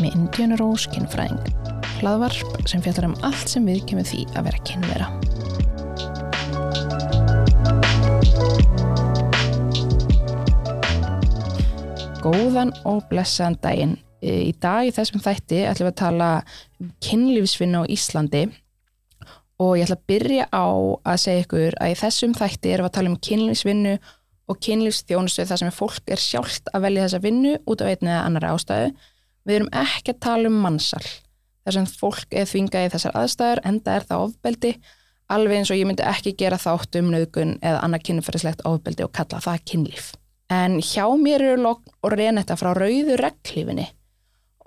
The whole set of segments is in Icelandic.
með Indiana Rose kynfræðing. Hlaðvarp sem fjallar um allt sem við kemur því að vera kynvera. Góðan og blessaðan daginn. Í dag í þessum þætti ætlum við að tala um kynlífsvinna á Íslandi og ég ætla að byrja á að segja ykkur að í þessum þætti erum við að tala um kynlífsvinnu og kynlífsþjónustu þar sem fólk er sjálft að velja þessa vinnu út af einni eða annara ástæðu. Við erum ekki að tala um mannsal þar sem fólk er þvingað í þessar aðstæður enda er það ofbeldi alveg eins og ég myndi ekki gera þátt um nöðgun eða annað kynferðislegt ofbeldi og kalla það kynlíf. En hjá mér eru logn og reynetta frá rauðu reglífinni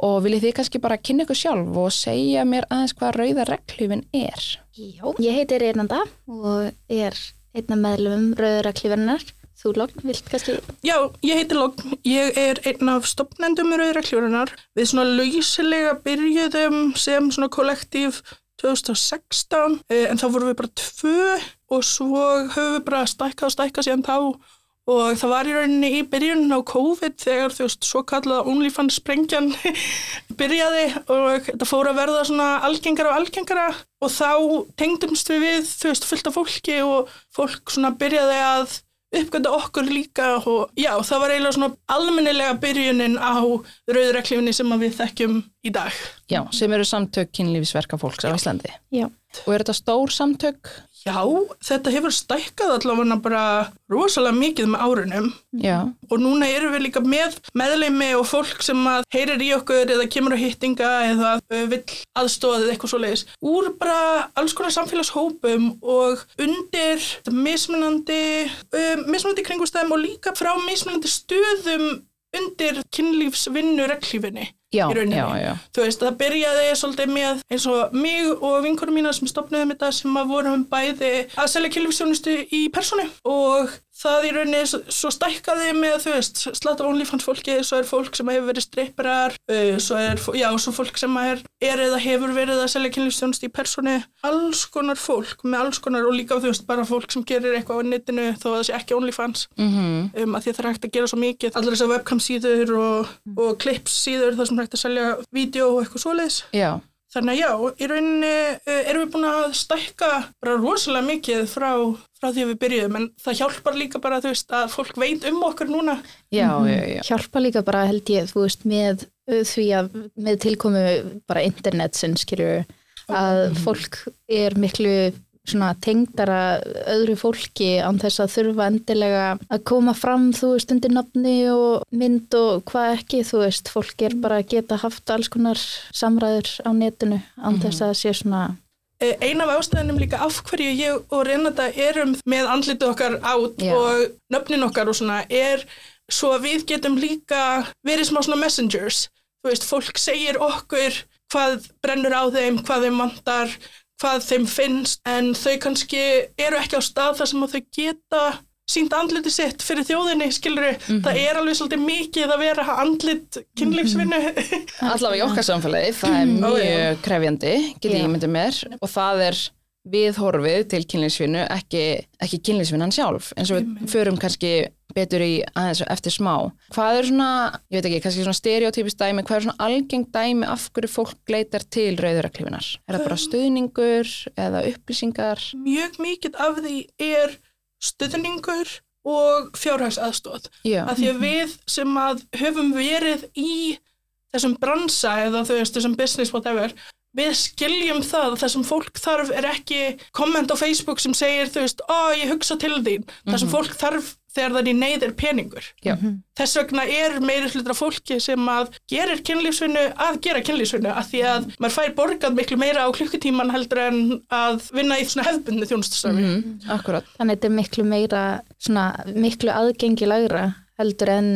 og viljið þið kannski bara kynna ykkur sjálf og segja mér aðeins hvað rauða reglífin er? Já, ég heiti Reynanda og er einna meðlum rauða reglífinnar. Þú Logn, vilt kannski? Já, ég heiti Logn. Ég er einn af stopnendum rauða reglífinnar. Við svona lausilega byrjuðum sem svona kollektív 2016 en þá vorum við bara tvö og svo höfum við bara stækkað og stækkað síðan þá og það var í rauninni í byrjun á COVID þegar þú veist svo kallaða OnlyFans sprengjan byrjaði og þetta fór að verða svona algengara og algengara og þá tengdumst við við þú veist fullt af fólki og fólk svona byrjaði að uppgönda okkur líka og já það var eiginlega svona almennilega byrjunin á rauðreklífinni sem við þekkjum í dag. Já, sem eru samtök kynlífisverka fólks á Íslandi. Já. Og er þetta stór samtök? Já, þetta hefur stækkað allavega bara rosalega mikið með árunum Já. og núna erum við líka með meðleimi og fólk sem að heyrir í okkur eða kemur á hittinga eða vill aðstóðið eitthvað svo leiðis úr bara alls konar samfélagshópum og undir mismunandi, um, mismunandi kringustæðum og líka frá mismunandi stöðum undir kynlífsvinnu reglífinni í rauninni. já, já. Þú veist, það byrjaði svolítið með eins og mig og vinkurum mína sem stopnaði þetta sem að vorum bæði að selja kynlífsjónustu í personu og það í rauninni svo stækkaði með, þú veist, slatt af OnlyFans fólki, svo er fólk sem hefur verið stripparar, uh, svo er, já, svo fólk sem er, er eða hefur verið að selja kynlífsjónustu í personu, alls konar fólk með alls konar og líka, þú veist, bara fólk sem gerir eitthvað á netinu þó að það sé ekki OnlyFans. Mm um, að því að það er hægt að gera svo mikið. Allar þessar webcam síður og, og clips síður þar sem hægt að selja vídeo og eitthvað svoleiðis. Já, þannig að já, í rauninni uh, erum við búin að stækka bara rosalega mikið frá, frá því að við byrjuðum en það hjálpar líka bara þú veist að fólk veit um okkur núna. Já, já, já. Hjálpa líka bara held ég, þú veist, með uh, því að með tilkomu bara internetsins, skilju, að fólk er miklu svona tengdara öðru fólki án þess að þurfa endilega að koma fram, þú veist, undir nafni og mynd og hvað ekki, þú veist, fólk er bara að geta haft alls konar samræður á netinu án þess að það sé svona Eh, Ein af ástæðinum líka af hverju ég og Renata erum með andlitið okkar át Já. og nöfnin okkar og svona er svo að við getum líka verið smá svona messengers. Þú veist, fólk segir okkur hvað brennur á þeim, hvað þeim vantar, hvað þeim finnst en þau kannski eru ekki á stað þar sem þau geta sínt andliti sitt fyrir þjóðinni, skilur það er alveg svolítið mikið að vera andlit kynlífsvinnu. Allavega í okkar samfélagi, það er mjög krefjandi, get ég myndið mér. Og það er viðhorfið til kynlífsvinnu, ekki, ekki kynlífsvinnan sjálf, eins og við förum kannski betur í aðeins eftir smá. Hvað er svona, ég veit ekki, kannski svona stereotypist dæmi, hvað er svona algeng dæmi af hverju fólk leitar til rauðuraklifinar? Er það bara stuðningur eða upplýsingar? mjög mikið af því er stuðningur og fjárhagsaðstóð. Já, Af því að við sem að höfum verið í þessum bransa eða þú veist þessum business whatever, við skiljum það að það sem fólk þarf er ekki komment á Facebook sem segir þú veist, ó ég hugsa til þín. Það sem fólk þarf þegar það er í neyð er peningur. já, Þess vegna er meiri hlutra fólki sem að gerir kynlífsvinnu að gera kynlífsvinnu af því að maður fær borgað miklu meira á klukkutíman heldur en að vinna í svona hefðbundu þjónustastarfi. mm, akkurat. Þannig að þetta er miklu meira, svona, miklu aðgengilegra heldur en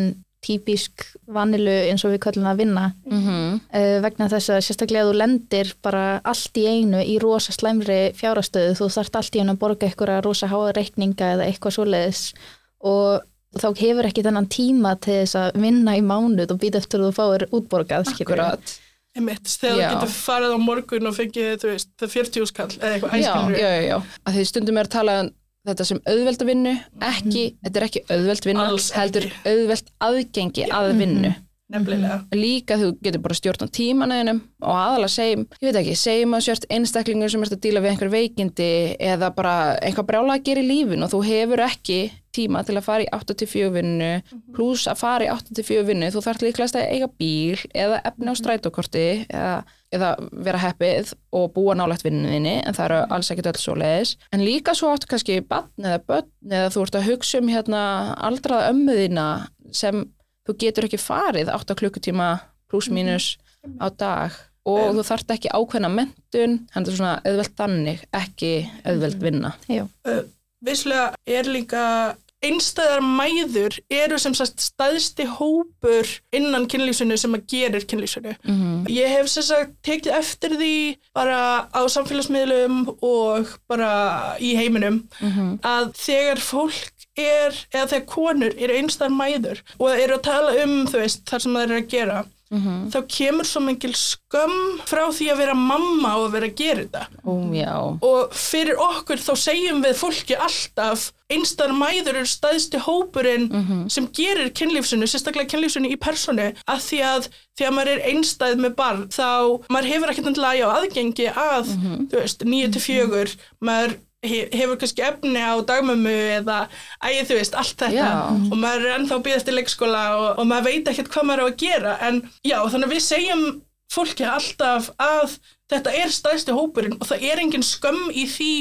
típisk vanilu eins og við kallum að vinna Mm uh, vegna þess að sérstaklega þú lendir bara allt í einu í rosa slæmri fjárastöðu, þú þarft allt í einu að borga eitthvað rosa háa reikninga eða eitthvað svoleiðis og þá hefur ekki þennan tíma til þess að vinna í mánuð og býta eftir að þú fáir útborgað. Einmitt, þegar Já. þú getur farið á morgun og fengið, það 40 skall eða eitthvað æskilur. já, já, já. Að því stundum er að tala um þetta sem auðvelda vinnu, ekki, þetta er ekki auðveld ekki. heldur auðveld aðgengi að vinnu. nefnilega. líka þú getur bara stjórn á tímanæðinum og aðalega segjum, ég veit ekki, segjum að sért einstaklingur sem ert að díla við einhver veikindi eða bara einhver brjála að gera í lífin og þú hefur ekki tíma til að fara í 8-4 vinnu pluss að fara í 8-4 vinnu þú þarf líklegast að eiga bíl eða efni á strætókorti eða, eða vera heppið og búa nálægt vinninni en það eru alls ekkert öll svo leiðis en líka svo áttu kannski bann eða börn eða þú ert að hugsa um hérna aldraða ömmuðina sem þú getur ekki farið 8 klukkutíma pluss mínus á dag. Og þú þarft ekki ákveðna mentun, hann er svona auðvelt þannig, ekki auðvelt vinna. Já, Uh, Visslega er líka einstæðar mæður eru sem sagt staðsti hópur innan kynlýsunu sem að gerir kynlýsunu. Mm Ég hef sem sagt tekið eftir því bara á samfélagsmiðlum og bara í heiminum -hmm. að þegar fólk er, eða þegar konur eru einstæðar mæður og eru að tala um þú veist þar sem það eru að gera Mm þá kemur svo mingil skömm frá því að vera mamma og að vera að gera þetta já. og fyrir okkur þá segjum við fólki alltaf einstakar mæður eru staðsti hópurinn Mhm. sem gerir kynlífsinu, sérstaklega kynlífsinu í personu að því að þegar maður er einstæð með barn þá maður hefur ekkert endilega á aðgengi að Mhm. þú veist, 9 til 4 maður hefur kannski efni á dagmömmu eða ægið þú veist, allt þetta Já. og maður er ennþá að býða eftir leikskóla og, og maður veit ekkert hvað maður er á að gera en já, þannig að við segjum fólki alltaf að þetta er stæðsti hópurinn og það er engin skömm í því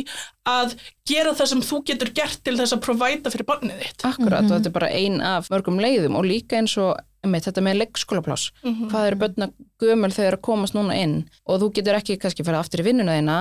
að gera það sem þú getur gert til þess að provæta fyrir barnið þitt. Akkurat og þetta er bara ein af mörgum leiðum og líka eins og einmitt, þetta með leikskólapláss. Mhm. Hvað eru börna gömul þegar að komast núna inn og þú getur ekki kannski fara aftur í vinnuna þína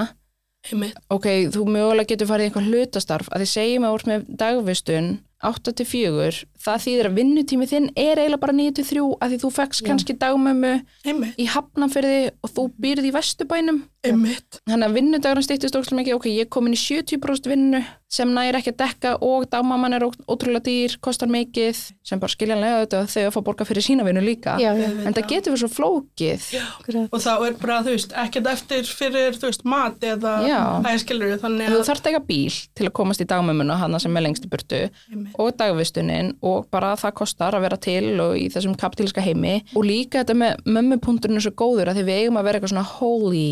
Einmitt. ok, þú mögulega getur farið í einhver hlutastarf að því segjum að úr með dagvistun 8-4, það þýðir að vinnutími þinn er eiginlega bara 9-3 að því þú fekst Já. kannski dagmömmu Einmitt. í hafnanferði og þú býrð í vestubænum Einmitt. þannig að vinnudagurinn stýttist ókslega mikið ok, ég er komin í 70% vinnu sem næri ekki að dekka og dagmamman er ótrúlega dýr, kostar mikið sem bara skiljanlega auðvitað þau að fá borga fyrir sína vinnu líka. Já, já, en það getur verið svo flókið. Akkurat. Og þá er bara, þú veist, ekkert eftir fyrir, þú veist, mat eða Já. æskilur þannig þú að þarft ekki að bíl til að komast í dagmömmuna hana sem er lengst í burtu og dagvistunin og bara það kostar að vera til og í þessum kapitíliska heimi. Og líka þetta með mömmupunkturinn er svo góður að því við eigum að vera eitthvað svona holy,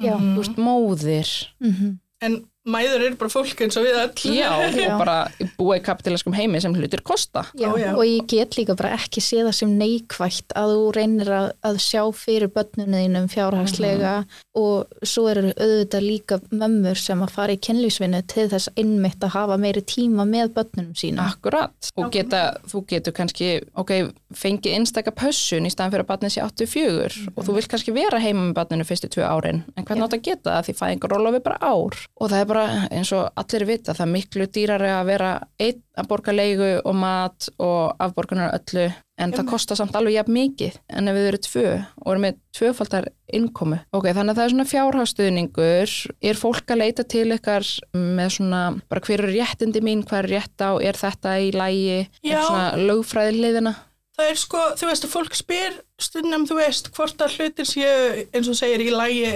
Já. þú veist, móðir. Mm En mæður eru bara fólk eins og við öll. já, og bara búa í kapitíliskum heimi sem hlutir kosta. Já, Ó, já. og ég get líka bara ekki séð það sem neikvægt að þú reynir að, að sjá fyrir börnunum þínum fjárhagslega og svo eru auðvitað líka mömmur sem að fara í kynlýsvinnu til þess einmitt að hafa meiri tíma með börnunum sína. Akkurat, og geta, þú getur kannski, ok, fengið einstaka pössun í staðan fyrir að barnið sé 84 og þú vilt kannski vera heima með barninu fyrstu tvö árin, en hvernig átt að geta það? Því fæðingar bara eins og allir vita, það er miklu dýrari að vera einn að borga leigu og mat og afborgunar öllu en það kostar samt alveg jafn mikið en ef við erum tvö og erum með tvöfaldar innkomu. Ok, þannig að það er svona fjárhagstuðningur, er fólk að leita til ykkar með svona bara hver er réttindi mín, hvað er rétt á, er þetta í lægi, er svona lögfræði hliðina? Það er sko, þú veist, að fólk spyr stundum, þú veist, hvort að hlutir séu eins og segir í lægi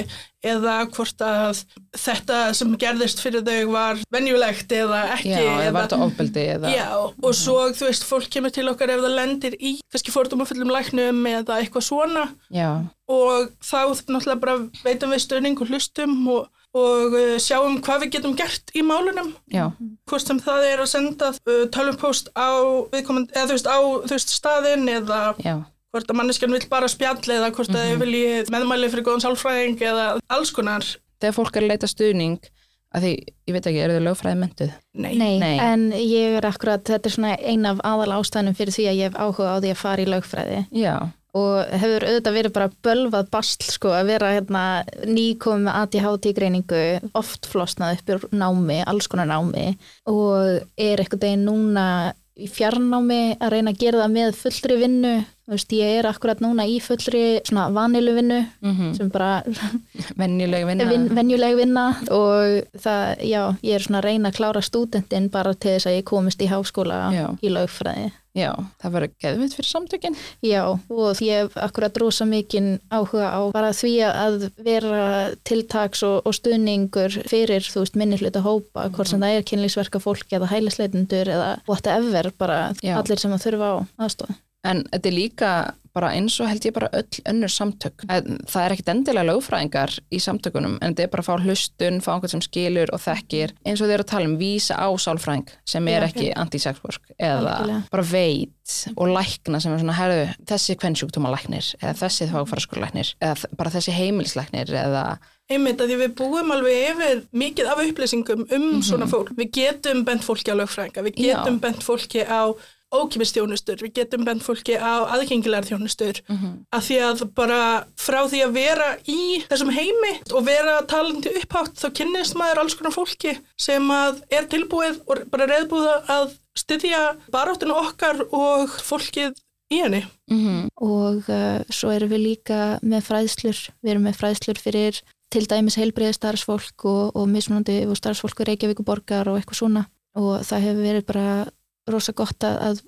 eða hvort að þetta sem gerðist fyrir þau var venjulegt eða ekki. Já, eða var þetta ofbeldi eða... Já, og svo, þú veist, fólk kemur til okkar ef það lendir í, kannski fordómafullum læknum eða eitthvað svona Já, og þá náttúrulega bara veitum við stöðning og hlustum og, og uh, sjáum hvað við getum gert í málunum já, hvort sem það er að senda uh, tölvupost á viðkomandi, eða þú veist, á þú veist, staðinn eða já, hvort að manneskjan vill bara spjall eða hvort að þau vilji meðmæli fyrir góðan sálfræðing eða alls konar. þegar fólk er að leita stuðning að því, ég veit ekki, eru þau lögfræði mentuð? Nei. Nei, Nei. en ég er akkurat, þetta er svona ein af aðal ástæðanum fyrir því að ég hef áhuga á því að fara í lögfræði Já, og hefur auðvitað verið bara bölvað basl sko að vera hérna nýkomið með ADHD greiningu oft flosnað upp úr námi, alls konar námi. Og er eitthvað deginn núna í fjarnámi að reyna að gera það með fullri vinnu Þú veist, ég er akkurat núna í fullri svona vanilu vinnu mm sem bara venjuleg vinna. vin, venjuleg vinna og það, já, ég er svona að reyna að klára stúdentinn bara til þess að ég komist í háskóla Já. í lögfræði. Já, það verður geðvitt fyrir samtökin. Já, og ég hef akkurat rosa mikinn áhuga á bara því að vera tiltaks og, og stuðningur fyrir, þú veist, minni hluta hópa, hvort sem það er kynlýsverka fólki eða hælisleitundur eða whatever, bara Já. allir sem að þurfa á aðstofa. En þetta er líka bara eins og held ég bara öll önnur samtök. En það er ekkit endilega lögfræðingar í samtökunum en þetta er bara að fá hlustun, fá einhvern sem skilur og þekkir eins og þeir eru að tala um vísa á sálfræðing sem er Já, ekki anti-sexwork eða Algjörlega. bara veit og lækna sem er svona, herðu, þessi kvennsjúkdómalæknir eða þessi þváfaraskólalæknir eða þ- bara þessi heimilislæknir eða Einmitt að því við búum alveg yfir mikið af upplýsingum um svona fólk. Við getum bent fólki á lögfræðinga, við Já. getum bent fólki á ókipistjónustur, við getum bent fólki á aðgengilegar þjónustur. Að því að bara frá því að vera í þessum heimi og vera talandi upphátt þá kynnist maður alls konar fólki sem að er tilbúið og bara reyðbúða að styðja baráttinu okkar og fólkið í henni. mm og uh, svo erum við líka með fræðslur, við erum með fræðslur fyrir til dæmis heilbreiði starfsfólk og, og mismunandi og starfsfólk Reykjavíkuborgar og eitthvað svona. Og það hefur verið bara rosa gott að, að,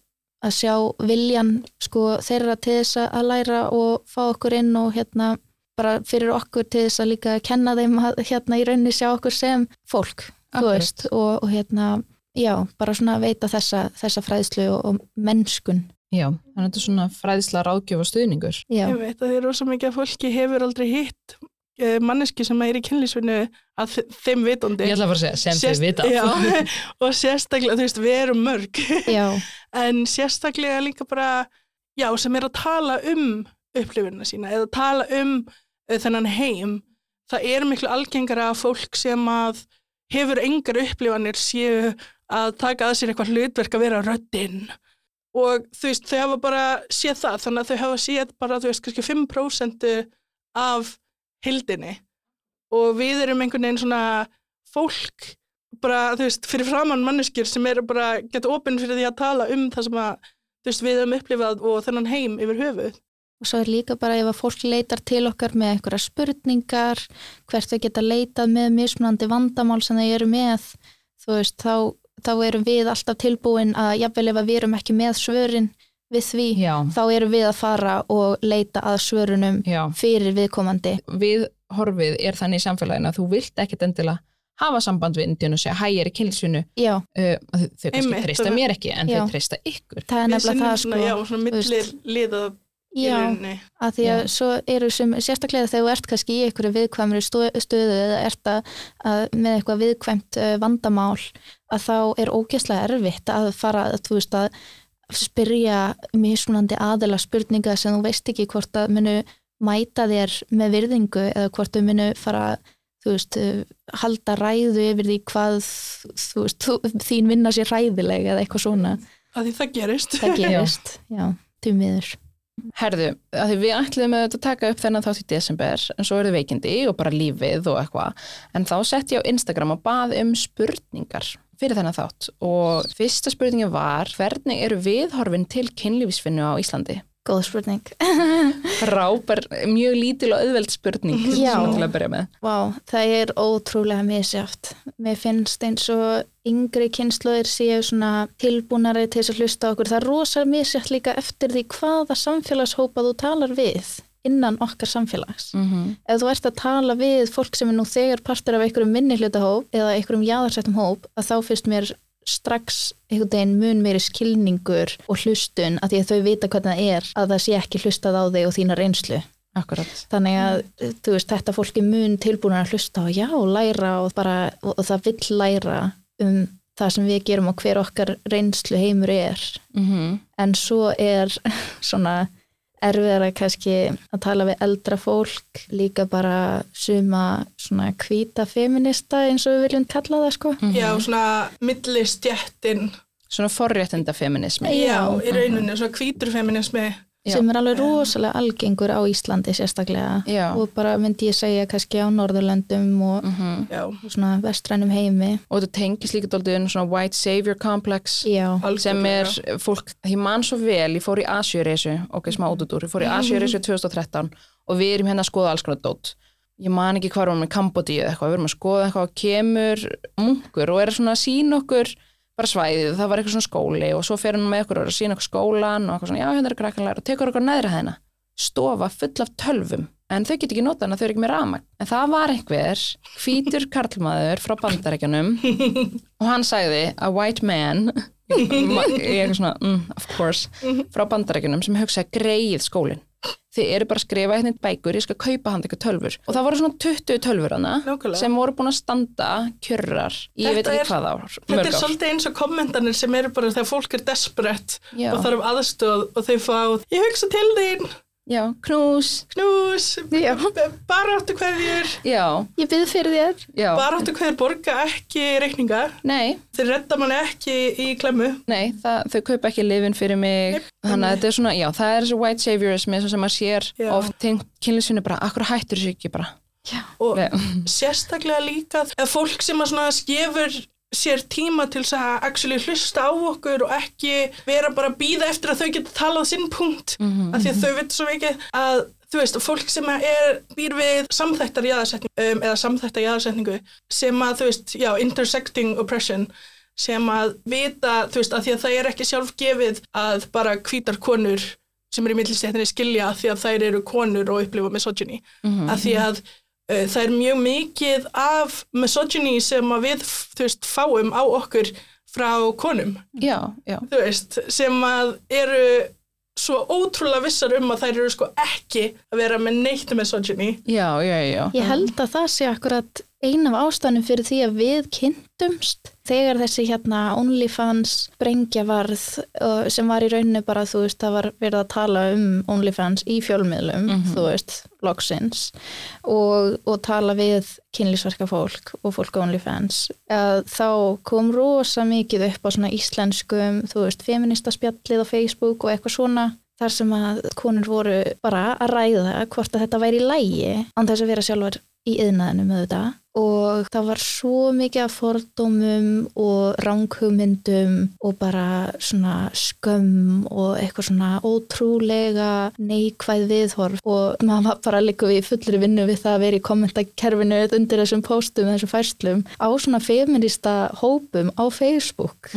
að sjá viljan sko þeirra til þess að læra og fá okkur inn og hérna bara fyrir okkur til þess að líka kenna þeim að hérna í rauninni sjá okkur sem fólk, þú Akkurat. veist og, og hérna, já, bara svona veita þessa, þessa fræðslu og, og mennskun Já, þannig að þetta er svona fræðisla ráðgjöf og stuðningur. já, Ég veit að því rosa mikið að fólki hefur aldrei hitt manneski sem er í kynlísvinnu að þe- þeim vitandi. Ég ætla að fara að segja, sem Sérst- þau vita. Já, og sérstaklega, þú veist, við erum mörg, já, en sérstaklega líka bara, já, sem er að tala um upplifunina sína eða tala um uh, þennan heim. Það er miklu algengara að fólk sem að hefur engar upplifanir séu að taka að sér eitthvað hlutverk að vera röddinn og þú veist, þau hafa bara séð það, þannig að þau hafa séð bara, þú veist, kannski 5% af hildinni og við erum einhvern veginn svona fólk bara, þú veist, fyrir framann manneskjur sem eru bara geta opinn fyrir því að tala um það sem að, þú veist, við höfum upplifað og þennan heim yfir höfuð. og svo er líka bara ef að fólk leitar til okkar með einhverja spurningar, hvert þau geta leitað með mismunandi vandamál sem þau eru með, þú veist, þá, þá erum við alltaf tilbúin að jafnvel ef að við erum ekki með svörin við því, Já, þá erum við að fara og leita að svörunum já. fyrir viðkomandi. Við horfið er þannig í samfélaginu að þú vilt ekkit endilega hafa samband við indíun og segja, hæ, ég er í kynlísvinnu. Já, Uh, þau kannski Einmitt, treysta mér ekki, en Já. þau treysta ykkur. það er nefnilega það sko. Já, svona millir liðað í Já, að því að Já. svo eru sem, sérstaklega þegar þú ert kannski í einhverju viðkvæmri stöðu eða ert að, að með eitthvað viðkvæmt uh, vandamál að þá er ógeðslega erfitt að fara að þú veist að spyrja mismunandi aðila spurninga sem þú veist ekki hvort að munu mæta þér með virðingu eða hvort þau munu fara þú veist, halda ræðu yfir því hvað þú veist, þú, þín vinna sér ræðileg eða eitthvað svona, Að því það gerist. það gerist já, því miður Herðu, að því við þetta að taka upp þennan þátt í desember, en svo eru veikindi og bara lífið og eitthvað, en þá sett ég á Instagram og bað um spurningar fyrir þennan þátt og fyrsta spurningin var, hvernig eru viðhorfin til kynlífisvinnu á Íslandi? Góð spurning Frábær, mjög lítil og auðveld spurning svona til að byrja með. Vá, það er ótrúlega misjátt. Mér finnst eins og yngri kynsluðir séu svona tilbúnari til þess að hlusta okkur. Það er rosa misjátt líka eftir því hvaða samfélagshópa þú talar við innan okkar samfélags. Mm -hmm. Ef þú ert að tala við fólk sem er nú þegar partur af einhverjum minni hlutahóp eða einhverjum jáðarsettum hóp, að þá finnst mér strax einhvern veginn mun meiri skilningur og hlustun að því að þau vita hvernig það er að það sé ekki hlustað á þig og þína reynslu. Akkurat. þannig að þú veist, þetta fólki mun tilbúin að hlusta og já, læra og, bara, og, það vill læra um það sem við gerum og hver okkar reynslu heimur er. Mm en svo er svona erfiðara kannski að tala við eldra fólk líka bara suma svona hvíta feminista eins og við viljum kalla það sko Já, svona milli stjættin. Svona forréttinda feminismi. Já, í rauninni, svona hvítur feminismi. Já. sem er alveg rosalega algengur á Íslandi sérstaklega. Já. og bara myndi ég segja kannski á Norðurlöndum og, Mm Já, og svona vestrænum heimi. Og þetta tengist líka dálítið svona white savior complex. já, sem er fólk, ég man svo vel ég fór í Asjöreysu, ok, smá út út úr ég fór í Asjöreysu 2013 og við erum hérna að skoða alls konar dót. Ég man ekki hvað var með Kambodíu eða eitthvað við erum að skoða eitthvað og kemur munkur og er svona að sína okkur bara svæðið, það var eitthvað svona skóli og svo fer hann með okkur og að sína okkur skólan og eitthvað svona, já, hérna er krakkanlega og tekur okkur neðra hæðina. Stofa full af tölvum en þau get ekki nota hana, þau eru ekki með rafmagn. En það var einhver hvítur karlmaður frá bandarækjunum og hann sagði a white man Ma- ég eitthvað svona, mm, of course frá bandarækjunum sem hugsa greið skólinn þið eru bara að skrifa hérna í bækur ég skal kaupa hann eitthvað tölfur og það voru svona 20 tölfur hana sem voru búin að standa kjörrar ég veit ekki hvað ár Þetta er svolítið eins og kommentanir sem eru bara þegar fólk er desperate Já. og þarf aðstöð og þau fá ég hugsa til þín, já, knús, knús, Já. bara áttu hverjur, já, Ég byrð fyrir þér. já. Bara áttu hverjur borga ekki reikninga, nei, þeir redda manni ekki í klemmu. nei, það, þau kaupa ekki lifin fyrir mig. Þannig að þetta er svona, já, það er þessi white saviorism eins og sem maður sér Já. oft tengt kynlífsvinni bara, akkur hættur þessu ekki bara? Og Nei. sérstaklega líka að fólk sem að svona skefur sér tíma til þess að actually hlusta á okkur og ekki vera bara að býða eftir að þau geta talað sinn punkt Mhm. af því að þau veit svo mikið að þú veist, fólk sem að er býr við samþættar jaðarsetningu um, eða samþættar jaðarsetningu sem að þú veist, já, intersecting oppression sem að vita, þú veist, að því að það er ekki sjálf gefið að bara hvítar konur sem eru í millistéttinni skilja því að þær eru konur og upplifa misogyny Mhm. af því að það er mjög mikið af misogyny sem að við veist, fáum á okkur frá konum. Já, já, veist, sem að eru svo ótrúlega vissar um að þær eru sko ekki að vera með neitt misogyny. Já, já, já. Ég held að það sé akkurat ein af ástæðanum fyrir því að við kynntumst þegar þessi hérna OnlyFans brengja varð sem var í rauninu bara þú veist það var verið að tala um OnlyFans í fjölmiðlum þú veist, loksins og, og tala við kynlísverka fólk og fólk á OnlyFans að þá kom rosa mikið upp á svona íslenskum þú veist, feminista spjallið á Facebook og eitthvað svona þar sem að konur voru bara að ræða hvort að þetta væri í lægi án þess að vera sjálfar í yðnaðinum auðvitað og það var svo mikið af fordómum og ranghugmyndum og bara svona skömm og eitthvað svona ótrúlega neikvæð viðhorf. Og maður var bara líka við fullri vinnu við það að vera í kommentakerfinu undir þessum póstum, þessum færslum á svona feminista hópum á Facebook.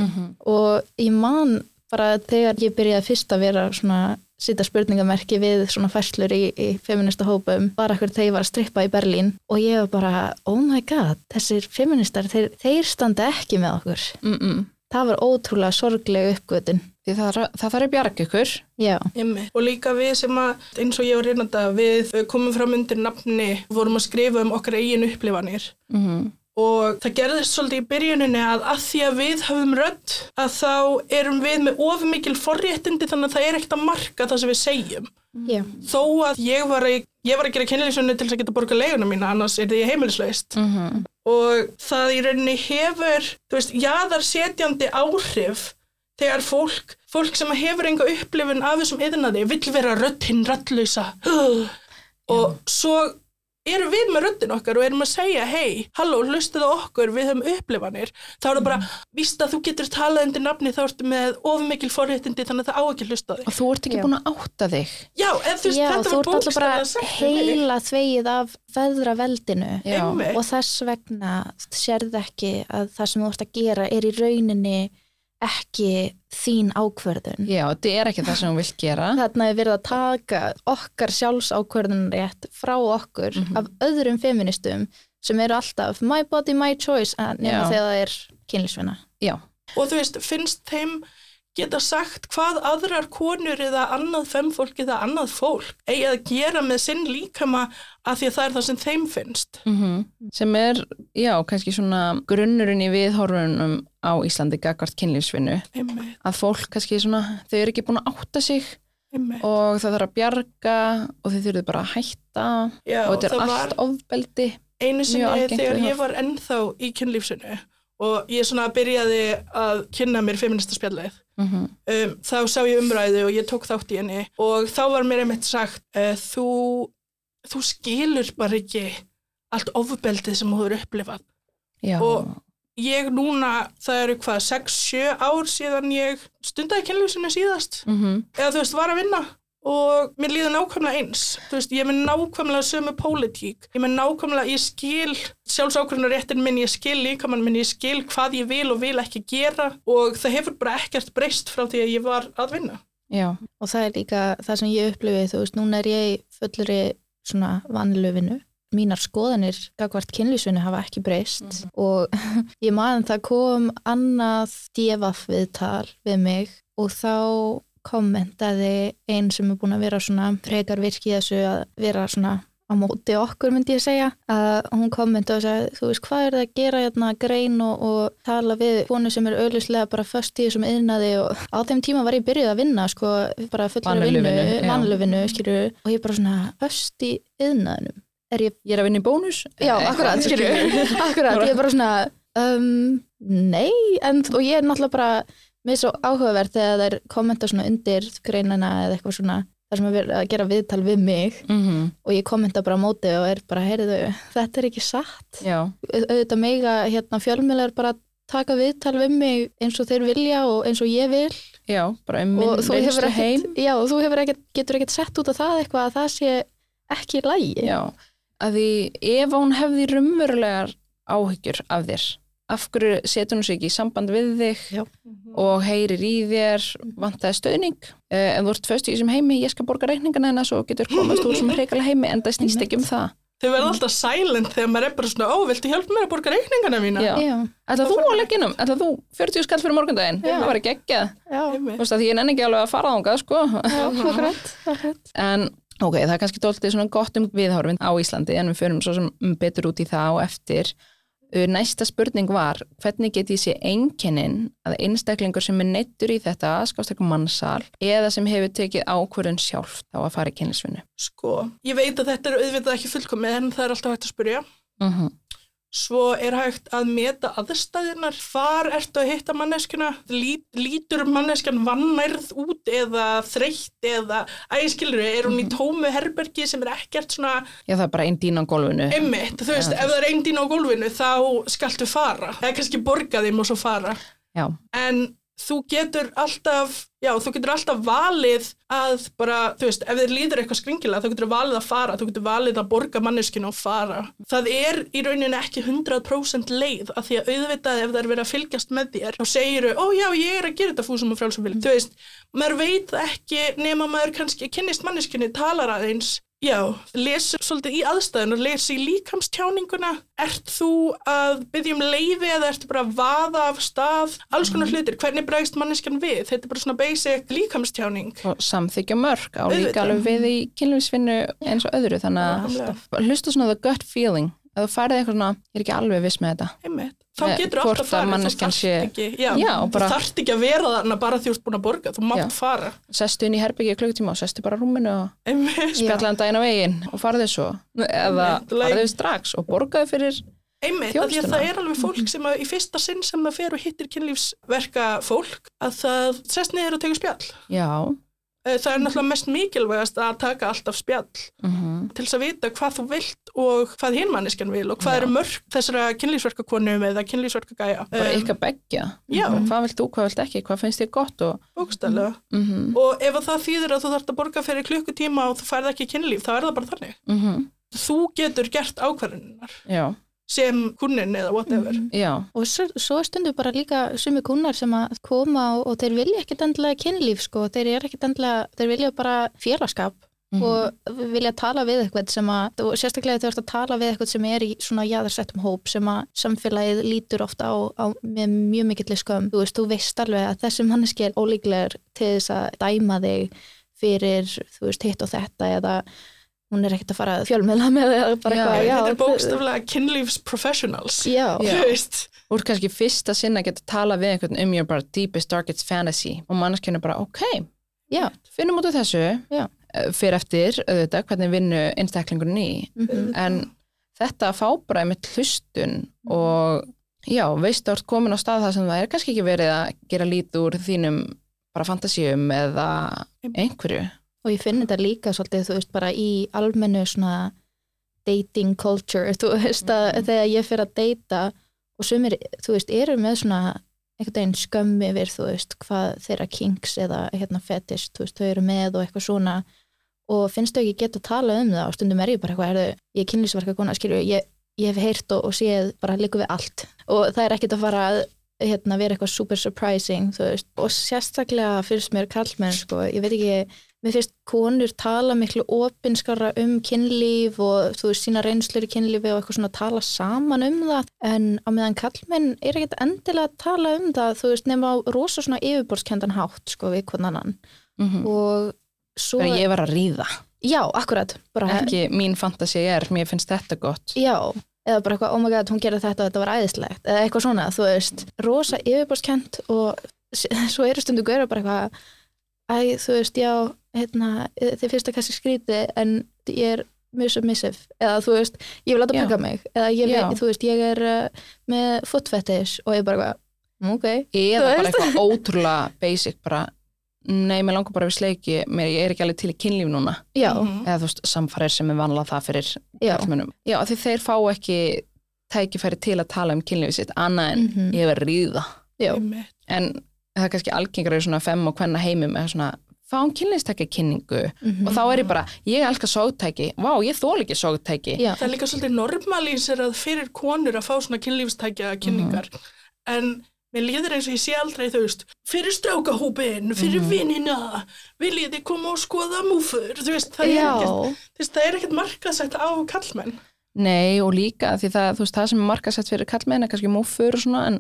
Og ég man bara þegar ég byrjaði fyrst að vera svona sýta spurningamerki við svona fæslur í, í feminista hópum, bara þegar ég var að strippa í Berlín. Og ég var bara oh my god, þessir feministar þeir, þeir standa ekki með okkur. Mm -mm. það var ótrúlega sorgleg uppgötun því það, þarf- það þarf að bjarga ykkur. Já, og líka við sem að eins og ég var reynanda við komum fram undir nafni vorum að skrifa um okkar eigin upplifanir. Mm og það gerðist svolítið í byrjuninni að að því að við höfum rödd að þá erum við með ofumikil forréttindi þannig að það er ekkert að marka það sem við segjum. Já, þó að ég var að, ég var að gera kynlýsunni til þess að geta borga leiguna mína annars er því heimilislaust. -hmm. og það í rauninni hefur veist, jaðarsetjandi áhrif þegar fólk, fólk sem hefur enga upplifun af þessum yðnaði vill vera rödd hinn röddlausa og svo erum við með röddin okkar og erum að segja hei, halló, hlustuðu okkur, við höfum upplifanir þá er það bara, víst að þú getur talað undir nafni þá ertu með ofmikil forréttindi þannig að það á ekki að hlusta á þig og þú ert ekki Já. búin að átta þig Já, en þú veist, já þetta þú var ert alltaf bara heila þvegið af veðraveldinu Já. Einmitt. og þess vegna sérð ekki að það sem þú ert að gera er í rauninni ekki þín ákvörðun já, þetta er ekki það sem þú vilt gera þarna er verið að taka okkar sjálfsákvörðunrétt frá okkur Mhm. af öðrum feministum sem eru alltaf my body, my choice nema þegar það er kynlísvinna. já, og þú veist, finnst þeim geta sagt hvað aðrar konur eða annað femfólk eða annað fólk eigi að gera með sinn líkama að því að það er það sem þeim finnst. Mm sem er, já, kannski svona grunnurinn í viðhorfunum á Íslandi gagvart kynlífsvinnu. Einmitt, að fólk kannski svona, þau eru ekki búin að átta sig einmitt. og það þarf að bjarga og þau þurfum bara að hætta Já, og þetta er allt var ofbeldi einu sinni þegar ég var ennþá í kynlífsinu og ég svona byrjaði að kynna mér feminista mm um, þá sá ég umræðu og ég tók þátt í henni og þá var mér einmitt sagt uh, þú, þú skilur bara ekki allt ofbeldið sem þú eru upplifað. Já, Og- ég núna, það eru hvað, 6-7 ár síðan ég stundaði kynlífsinu síðast. Mm eða þú veist, var að vinna og mér líður nákvæmlega eins. Þú veist, ég er með nákvæmlega sömu pólitík. Ég er með nákvæmlega, ég skil sjálfsákvörnuréttin minn, ég skil líkamann minn ég skil hvað ég vil og vil ekki gera. Og það hefur bara ekkert breyst frá því að ég var að vinna. Já, Og það er líka það sem ég upplifið, þú veist, núna er ég í fullri svona vanlöfinu mínar skoðanir gagvart kynlýsvinni hafa ekki breyst og ég man það kom annað djefaf viðtal við mig og þá kommentaði einn sem er búin að vera svona frekar virki í þessu að vera svona á móti okkur myndi ég segja. Að hún kommenta og sagði þú veist hvað er það að gera hérna grein og, og tala við konu sem er auðvitslega bara först í þessum yðnaði og á þeim tíma var ég byrjuð að vinna sko bara Vanillu vinnu, vinnu skilju og ég bara svona först í yðnaðinum er ég, Ég er að vinna í bónus? Já akkurat skilju akkurat, ég er bara svona um, nei, en og ég er náttúrulega bara mér er svo áhugavert þegar er kommenta svona undir greinina eða eitthvað svona þar sem er að gera viðtal við mig mm og ég kommenta bara á móti og er bara, heyrðu, þetta er ekki satt. Já, Au- auðvitað mega hérna fjölmiðlar bara taka viðtal við mig eins og þeir vilja og eins og ég vil. Já, bara um minn vinstri heim. já, og þú ekkert, getur ekkert sett út á það eitthvað að það sé ekki lægi Já, að því ef hún hefði rumverulegar áhyggjur af þér af hverju setur hún sig ekki í samband við þig Já. og heyrir í þér vantaði stöðning uh, en þú ert föst í þessum heimi, ég skal borga reikningana hennar svo getur komast úr sem hreikala heimi en það snýst ekki um það. Þau verða alltaf silent þegar maður er bara svona, ó, viltu hjálpa mér að borga reikningana mína? Ætla þú að leggja innum, ætla þú 40 skall fyrir morgundaginn, það var ekki Einmitt. Þú veist að ég nenni ekki alveg að fara þangað sko. En ok, það er kannski dóltið svona gott um viðhorfin á Íslandi en við förum svo sem betur út í það og eftir Næsta spurning var, hvernig get ég sé einkennin að einstaklingur sem er neittur í þetta, skáfstaklega mannsal, eða sem hefur tekið ákvörðun sjálf þá að fara í kynlisvinnu? Sko, ég veit að þetta er auðvitað ekki fullkomið en það er alltaf hægt að spyrja. Mm -hmm. Svo er hægt að meta aðstæðinar. Hvar ertu að hitta manneskjuna? Lít, lítur manneskjan vannærð út eða þreytt eða æskilur, er hún í tómu herbergi sem er ekkert svona Já, það er bara einn dýna á gólfinu. Einmitt, þú veist, Já, ef það er einn dín á gólfinu þá skaltu fara, eða kannski borga þeim og svo fara, Já, en þú getur alltaf, já, þú getur alltaf valið að bara, þú veist, ef þér líður eitthvað skringilega, þá getur valið að fara, þú getur valið að borga manneskinu og fara. Það er í rauninni ekki 100% leið, af því að auðvitað ef það er verið að fylgjast með þér, þá segiru, ó já, ég er að gera þetta fúsum og frjálsum vilja. Þú veist, maður veit ekki nema maður kannski kynnist manneskinu, talar aðeins, Já, les svolítið í aðstæðun og les í líkamstjáninguna. Ert þú að byggja um leiði eða ertu bara að vaða af stað? Alls konar hlutir. Hvernig bregst manneskjan við? Þetta er bara svona basic líkamstjáning. og samþykja mörg á líka alveg við í kynlisvinnu eins og öðru, þannig að hlusta svona the gut feeling, að þú færið eitthvað svona, ég er ekki alveg viss með þetta. Einmitt. Þá getur alltaf að farið. Þú þarft ekki, já, Já, bara- þú þarft ekki að vera þarna bara því þú ert búin að borga. Þú mátt fara. Sestu inn í herbyggja klukkutíma og sestu bara rúminu og Einmitt. spjallan daginn á veginn og farðu svo eða farðu strax og borgaðu fyrir Einmitt, af því að það er alveg fólk sem að í fyrsta sinn sem það fer og hittir kynlífsverka fólk að það sest niður og tegur spjall. já, Það er náttúrulega mest mikilvægast að taka alltaf spjall mm til þess að vita hvað þú vilt og hvað hinn manneskjan vil og hvað eru mörg þessara kynlífsverkakonum eða kynlífsverkagæja. bara ykkar beggja Já. Mhm. hvað vilt þú, hvað vilt ekki, hvað finnst þér gott og, mm Og ef að það þýðir að þú þarft að borga fyrir klukkutíma og þú færð ekki kynlíf, þá er það bara þannig. -hmm. Þú getur gert ákvarðunar já, sem kunnin eða whatever. já, og svo, svo stundu bara líka sumi kunnar sem að koma og, og þeir vilja ekkit endilega kynlíf sko, þeir er ekkit endilega, þeir vilja bara félagskap Mhm. og vilja tala við eitthvað sem að, og sérstaklega þú ert að tala við eitthvað sem er í svona jaðarsettum hóp sem að samfélagið lítur ofta á, á með mjög mikill skömm, þú veist, þú veist alveg að þessi manneski er ólíklegur til þess að dæma þig fyrir þú veist, hitt og þetta eða hún er ekkert að fara að fjölmiðla með eða bara eitthvað, Þetta er bókstaflega kynlífsprofessionals. Já, Já. Þú ert kannski fyrsta sinna að geta tala við einhvern um your bara deepest, darkest fantasy og manneskjörn er bara, ok, já, finnum út af þessu Já. Eh, fyrir eftir, auðvitað, hvernig vinnu einstaklingurinn í, mhm. en þetta að fá bara með hlustun og já, veist að þú ert komin á stað það sem það er kannski ekki verið að gera lít úr þínum bara fantasíum eða einhverju og ég finn þetta líka svolítið, þú veist, bara í almennu svona dating culture, þú veist, að Mhm. þegar ég fyrir að deyta og sumir, þú veist, eru með svona einhvern veginn skömmi yfir, þú veist, hvað þeirra kinks eða hérna fetish, þú veist, þau eru með og eitthvað svona. Og finnst þau ekki geta að tala um það og stundum er ég bara eitthvað, erðu, ég er kynlýsverka kona, skilju, ég, ég hef heyrt og, og séð bara líka við allt. Og það er ekkert að fara að hérna, vera eitthvað super surprising, þú veist, og sérstaklega fyrst mér kallmenn, sko, ég veit ekki mér finnst konur tala miklu opinskara um kynlíf og þú veist sína reynslur í kynlífi og eitthvað svona tala saman um það. En á meðan kallmenn er ekkert endilega að tala um það þú veist nema á rosa svona yfirborðskendan hátt sko við konan annan. Mm og svo, Bara ég var að ríða. Já, akkurat. Bara, ekki mín fantasi er, mér finnst þetta gott. Já, eða bara eitthvað, oh my god, hún gerði þetta og þetta var æðislegt, eða eitthvað svona, þú veist. Rosa yfirborðskent og svo eru stundu gauður bara eitthvað æ, þú veist, já, hérna þið finnst það kannski skríti en ég er mjög submissive, eða þú veist ég vil láta peka mig, eða ég, veit, þú veist ég er uh, með foot fetish og ég bara eitthvað, "Mm, ok eða bara veist. eitthvað ótrúlega basic bara, nei, mér langar bara við sleiki mér, ég er ekki alveg til í kynlíf núna já, Mhm. eða þú veist, samfærir sem er vanlega það fyrir já, karlmönnum. Já, því þeir fá ekki tækifæri til að tala um kynlífið sitt annað en Mhm. ég verð ríða já, Einmitt. en það er kannski algengar í svona fem og hvenna heimum eða svona fáum kynlífstækja kynningu Mhm. og þá er ég bara, ég elska sógtæki. Vá, ég þól ekki sógtæki. Það er líka svolítið normalíserað fyrir konur að fá svona kynlífstækja kynningar en mér líður eins og ég sé aldrei þú veist fyrir strákahópin, fyrir vinnina viljið þið koma og skoða múfur? Þú veist, það er já, er ekkert markaðsett á kallmenn Nei, og líka því það, þú veist, það sem er markasett fyrir kallmenn er kannski múfur og svona en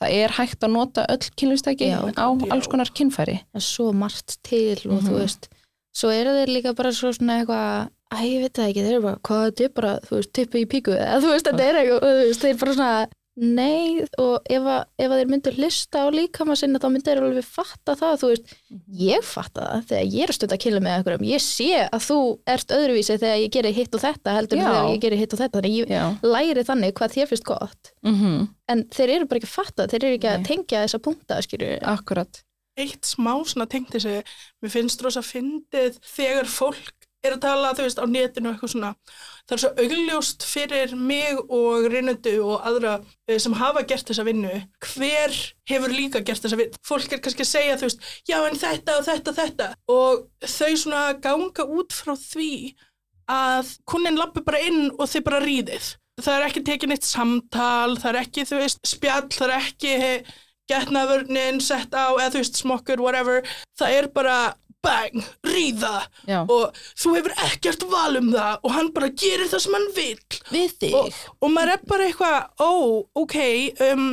það er hægt að nota öll kynlífstæki Já. á alls konar kynfæri það er svo margt til og þú Mhm. veist, svo eru þeir líka bara svo svona eitthvað, æ, ég veit það ekki þeir eru bara, hvað þetta er bara, þú veist, tippi í píku eða þú veist, þetta er eitthvað, þú veist, þeir bara svona nei, og ef að, ef að þeir myndu hlusta á líkama sinna þá myndu þeir alveg fatta það, þú veist. Ég fatta það, þegar ég er stund að killa með einhverjum. Ég sé að þú ert öðruvísi þegar ég gerir hitt og þetta heldur en þegar ég gerir hitt og þetta, þannig ég Já, læri þannig hvað þér finnst gott. Mm en þeir eru bara ekki að fatta, þeir eru ekki að Nei. tengja þessa punkta, skilju akkurat. Eitt smá svona tengt þessi mér finnst rosa fyndið þegar fólk er að tala, þú veist, á netinu og eitthvað svona, það er svo augljóst fyrir mig og reynendu og aðra eh, sem hafa gert þessa vinnu hver hefur líka gert þessa vinnu. Fólk er kannski að segja, þú veist, já en þetta og þetta, þetta. Og þau svona ganga út frá því að kunnin lappi bara inn og þið bara ríðið. Það er ekki tekið neitt samtal, það er ekki, þú veist, spjall, það er ekki getnaðvörnin sett á, eða þú veist, smokkur, whatever, það er bara bang, ríða. Já, og þú hefur ekkert val um það og hann bara gerir það sem hann vill. Við þig. Og, og maður er bara eitthvað, ó, ok um,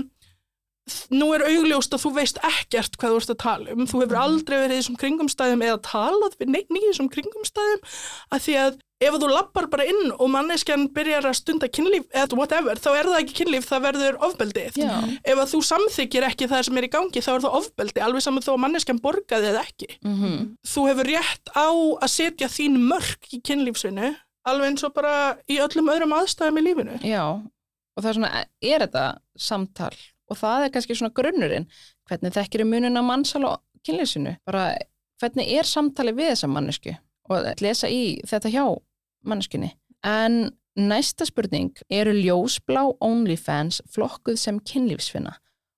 nú er augljóst að þú veist ekkert hvað þú ert að tala um, þú hefur aldrei verið í þessum kringumstæðum eða talað við neitt nýjum þessum kringumstæðum að því að ef þú lappar bara inn og manneskjan byrjar að stunda kynlíf eða whatever, þá er það ekki kynlíf, það verður ofbeldið. Já. Ef að þú samþykir ekki það sem er í gangi, þá er það ofbeldi, alveg saman þó að manneskjan borgaði eða ekki. mm Þú hefur rétt á að setja þín mörk í kynlífsvinnu, alveg eins og bara í öllum öðrum aðstæðum í lífinu. Já, og það er svona, er þetta samtal og það er kannski svona grunnurinn hvernig þekkir munin á mannsal og kynlýsinu, bara hvernig er samtali við þessa mannesku og að lesa í þetta hjá manneskunni. En næsta spurning, eru ljósblá OnlyFans flokkuð sem kynlífsfinna?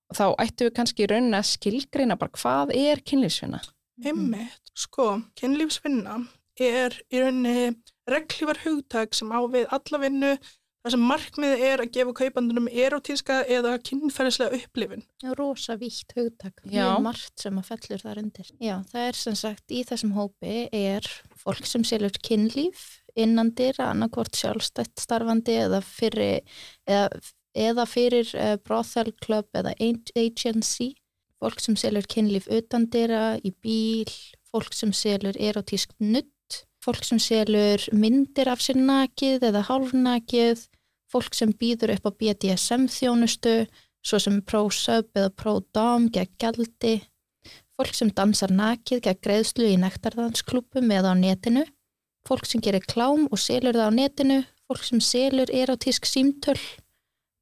Og þá ættum við kannski í rauninni að skilgreina bara hvað er kynlífsfinna? Einmitt, sko, kynlífsvinna er í rauninni reglívar hugtak sem á við alla vinnu þar sem markmiðið er að gefa kaupandunum erotíska eða kynferðislega upplifin. Já, rosa vítt hugtak, mjög margt sem að fellur þar undir. Já, það er sem sagt í þessum hópi er fólk sem selur kynlíf innandir, annarkvort sjálfstætt starfandi eða fyrir, eða, eða fyrir uh, brothel club eða ag- agency, fólk sem selur kynlíf utandira, í bíl, fólk sem selur erotísk nutt, fólk sem selur myndir af sér nakið eða hálfnakið, fólk sem býður upp á BDSM þjónustu, svo sem pro-sub eða pro-dom gegn gjaldi, fólk sem dansar nakið gegn greiðslu í nektardansklúpum eða á netinu, fólk sem gerir klám og selur það á netinu, fólk sem selur erotísk símtöl,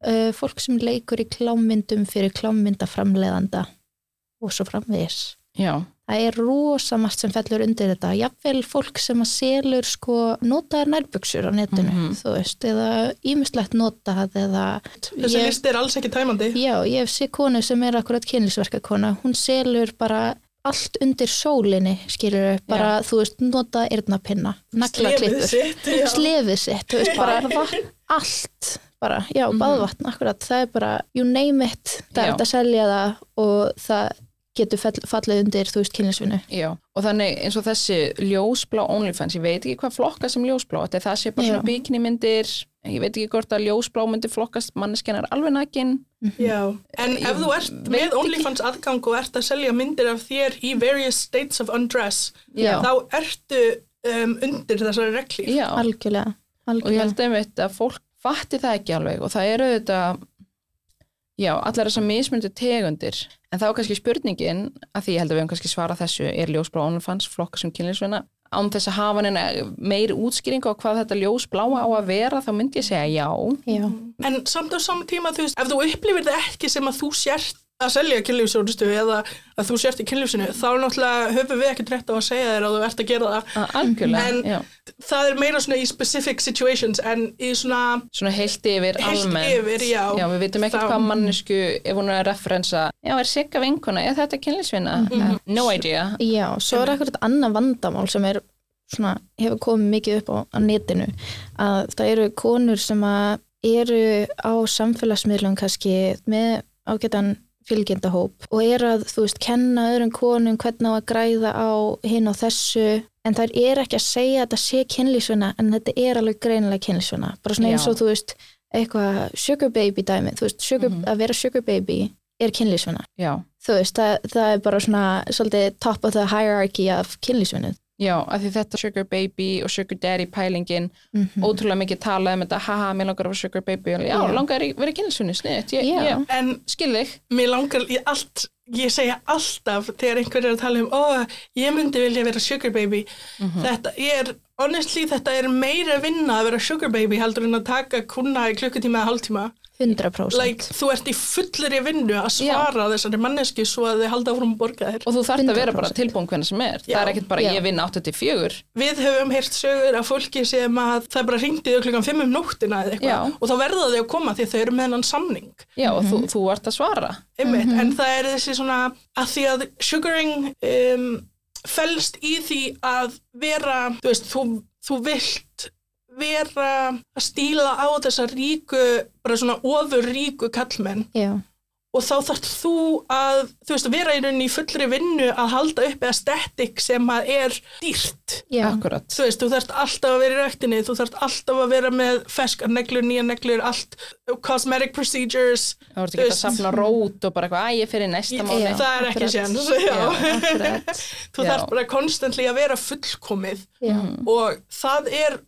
uh, fólk sem leikur í klámmyndum fyrir klámmyndaframleðanda og svo framvegis. Já, Það er rosa margt sem fellur undir þetta. Jafnvel fólk sem að selur sko notaðar nærbuksur á netinu, Mhm. þú veist, eða ímislegt notað eða... Þessi Ég- listi er alls ekki tæmandi. Já, ég hef sé konu sem er akkurat kynlisverkakona, hún selur bara allt undir sólinni, skilur bara, þú veist, nota eyrnapinna, naglaklippur, já. slefið sitt, þú veist, bara vatn, allt, bara, já, Mhm. baðvatn, akkurat, það er bara, you name it, það er Já. hægt að selja það og það getur fall, fallið undir, þú veist, kynlisvinnu. Já, og þannig eins og þessi ljósblá OnlyFans, ég veit ekki hvað flokka sem ljósblá, þetta er það sé bara Já. svona bikini-myndir, ég veit ekki hvort að ljósblá myndi flokkast manneskennar alveg nakin. Já, en Ég ef þú ert með ekki. OnlyFans aðgang og ert að selja myndir af þér í various states of undress, Já. þá ertu um, undir þessari regli. Já, Algjörlega, og ég algjörlega. held einmitt að fólk fatti það ekki alveg og það eru þetta já, allar þessar mismundu tegundir en þá er kannski spurningin að því ég held að við höfum kannski svarað þessu er ljósblá OnlyFans flokka sem kynlífsvinna án þess að hafa neina meiri útskýringu á hvað þetta ljósbláa á að vera þá myndi ég segja já. Já, En samt á saman tíma, þú veist, ef þú upplifir það ekki sem að þú sért að selja kynlífsjónustu eða að þú sért í kynlífsinu, þá náttúrulega höfum við ekki rétt á að segja þér að þú ert að gera það. Að algjörlega, En- já Það er meira svona í specific situations en í svona svona heilt yfir heilt almennt yfir, já. já, við vitum ekkert Þá- hvað mannesku ef hún er að referensa, já, er sigga vinkona er þetta kynlífsvinna? Mhm. No idea já, svo er ekkert annað vandamál sem er svona, hefur komið mikið upp á, á netinu, að það eru konur sem að eru á samfélagsmiðlum kannski með ágætan fylgjendahóp og eru að, þú veist, kenna öðrum konum hvernig á að græða á hinn og þessu, en það er ekki að segja að þetta sé kynlísvina, en þetta er alveg greinilega kynlísvina, bara svona eins og þú veist, eitthvað sugar baby dæmi, þú veist, sugar, Mhm. að vera sugar baby er kynlísvina já, þú veist, það, það er bara svona svolítið top of the hierarchy af kynlísvinnu já, af því þetta sugar baby og sugar daddy pælingin mm ótrúlega mikið talað um þetta, haha, mér langar að vera sugar baby já, Já. langar að vera kynlífsvinni, sniðt skil þig mér langar í allt, ég segja alltaf þegar einhver er að tala um, ó, ég myndi vilja vera sugar baby. Mhm. Þetta er, honestly, þetta er meira vinna að vera sugar baby heldur en að taka kuna í klukkutíma eða hálftíma. 100% Like, þú ert í fullri vinnu að svara þessari manneski svo að þið halda áfram að borga þér. og þú þarft að vera bara 100%. tilbúin hvernig sem er Já. það er ekkert bara Já. ég vinn 84 Við höfum heyrt sögur af fólki sem að það bara ringdi þau klukkan 5 um nóttina eða Já. eitthvað og þá verða þau að koma því þau eru með hennan samning. já, og Mhm. þú, þú ert að svara einmitt, en það er þessi svona að því að sugaring um, felst í því að vera, þú veist, þú, þú vilt vera að stíla á þessa ríku, bara svona ofur ríku kallmenn já, og þá þarf þú að, þú veist, vera í rauninni í fullri vinnu að halda upp eða static sem að er dýrt. já, akkurat. Þú veist, þú þarft alltaf að vera í ræktinni, þú þarft alltaf að vera með ferskar neglur, nýja neglur, allt, cosmetic procedures, þú ert Þú ekki að safna rót og bara eitthvað, að ég fyrir næsta mánu Já. það er ekki séns, já. akkurat. Þú Já. þarf bara konstantli að vera fullkomið. Já, og það er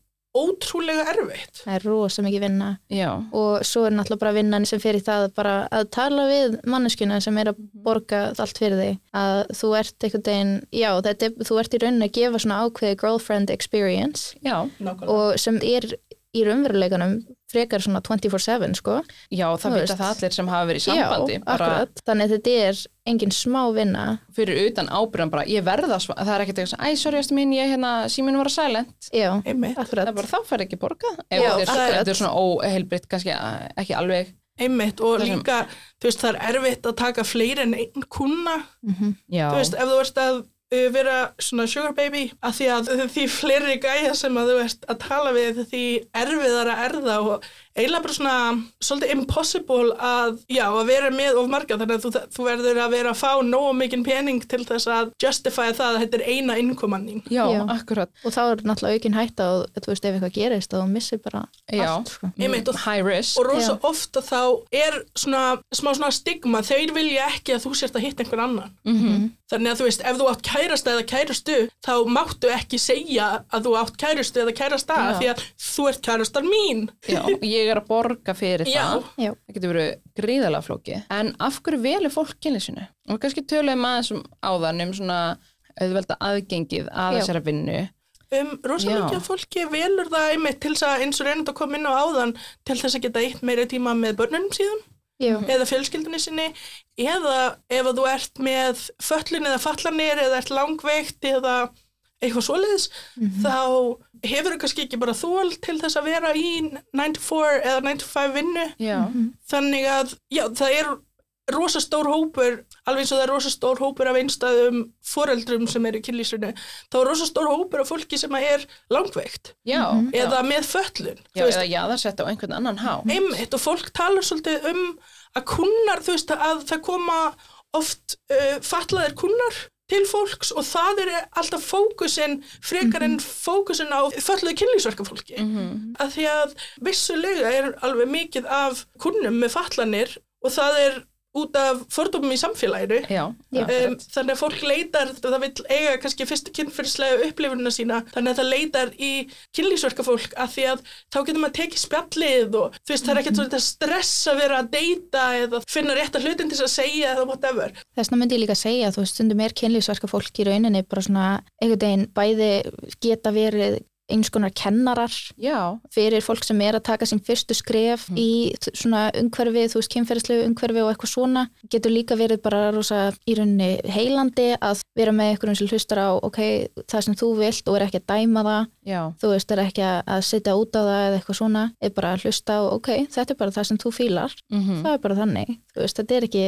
ótrúlega erfitt. það er rosa mikið vinna. Já, og svo er náttúrulega bara vinnan sem fyrir það bara að tala við manneskuna sem er að borga allt fyrir þig. Að þú ert einhvern veginn já, þetta, er- þú ert í rauninni að gefa svona ákveði girlfriend experience. Já, Nákvæmlega. og sem er í raunveruleikanum frekar svona 24-7 sko. Já, það vita það allir sem hafa verið í sambandi já, bara akkurat, þannig að þetta er engin smá vinna. Fyrir utan ábyrðan bara, ég verða það er ekkert eitthvað, æ, sorry, ástu mín, ég hérna síminu var að silent, já, Einmitt. það akkurat er bara þá fær ekki borgað ef Já, þetta er, akkurat. þetta er svona óheilbritt kannski ekki alveg. Einmitt og Það sem- líka, þú veist, það er erfitt að taka fleiri en einn kuna. já, Þú veist, ef þú ert að vera svona sugar baby, að því að því fleiri gæja sem að þú ert að tala við því erfiðar að erða og eiginlega bara svona svolítið impossible að, já, að vera með of marga þannig að þú, þú verður að vera að fá nógu mikinn pening til þess að justify það að þetta er eina innkoman þín. já, Já. akkurat og þá er náttúrulega aukin hætta og þú veist ef eitthvað gerist þá missir bara Já. allt sko. Einmitt, og- high risk og rosa ofta þá er svona smá svona stigma, þeir vilja ekki að þú sért að hitta einhvern annan. Mhm. Þannig að þú veist, ef þú átt kærasta eða kærastu, þá máttu ekki segja að þú átt kærastu eða kærasta Já. því að þú ert kærastan mín. já, ég er að borga fyrir Já. það Já. það getur verið gríðalega flóki en af hverju velur fólk kynlísinu og kannski töluðum aðeins um áðan um svona auðvelda aðgengið að þessara vinnu Um, Já. mikið af fólki velur það einmitt til þess að eins og reynda að koma inn á áðan til þess að geta eitt meira tíma með börnunum síðan Já. eða fjölskyldunni sinni eða ef að þú ert með föllun eða fallanir eða ert langveikt eða eitthvað svoleiðis þá hefur þú kannski ekki bara þól til þess að vera í 94 eða 95 vinnu. Já, þannig að já, það er rosa stór hópur alveg eins og það er rosa stór hópur af einstæðum foreldrum sem eru í kynlýsinu þá er rosa stór hópur af fólki sem er langveikt. Já, eða með föllun já, veist, eða jaðarsett á einhvern annan há einmitt og fólk talar svolítið um að kunnar, þú veist, að það koma oft uh, fatlaðir kunnar til fólks og það er alltaf fókusin frekar en fókusin á fölluðu kynlýsverka fólki Mhm. að því að vissulega er alveg mikið af kunnum með fatlanir og það er út af fordómum í samfélaginu. Já, Já. um, þannig að fólk leitar það vil eiga kannski fyrstu kynfyrslega upplifunina sína þannig að það leitar í kynlýsverka fólk að því að þá getur maður tekið spjallið og þú veist það er ekkert svona stress að vera að deyta eða finna rétta hlutin til þess að segja eða whatever. Þess vegna myndi ég líka segja að þú veist, stundum er kynlífsverka fólk í rauninni bara svona einhvern veginn bæði geta verið eins konar kennarar já, fyrir fólk sem er að taka sín fyrstu skref í t- svona umhverfi, þú veist, kynferðislegu umhverfi og eitthvað svona, getur líka verið bara rosa í rauninni heilandi að vera með einhverjum sem hlustar á, ok, það sem þú vilt og er ekki að dæma það, já, þú veist, er ekki að setja út á það eða eitthvað svona, er bara að hlusta á, ok, þetta er bara það sem þú fílar, mhm, það er bara þannig, þú veist, þetta er ekki,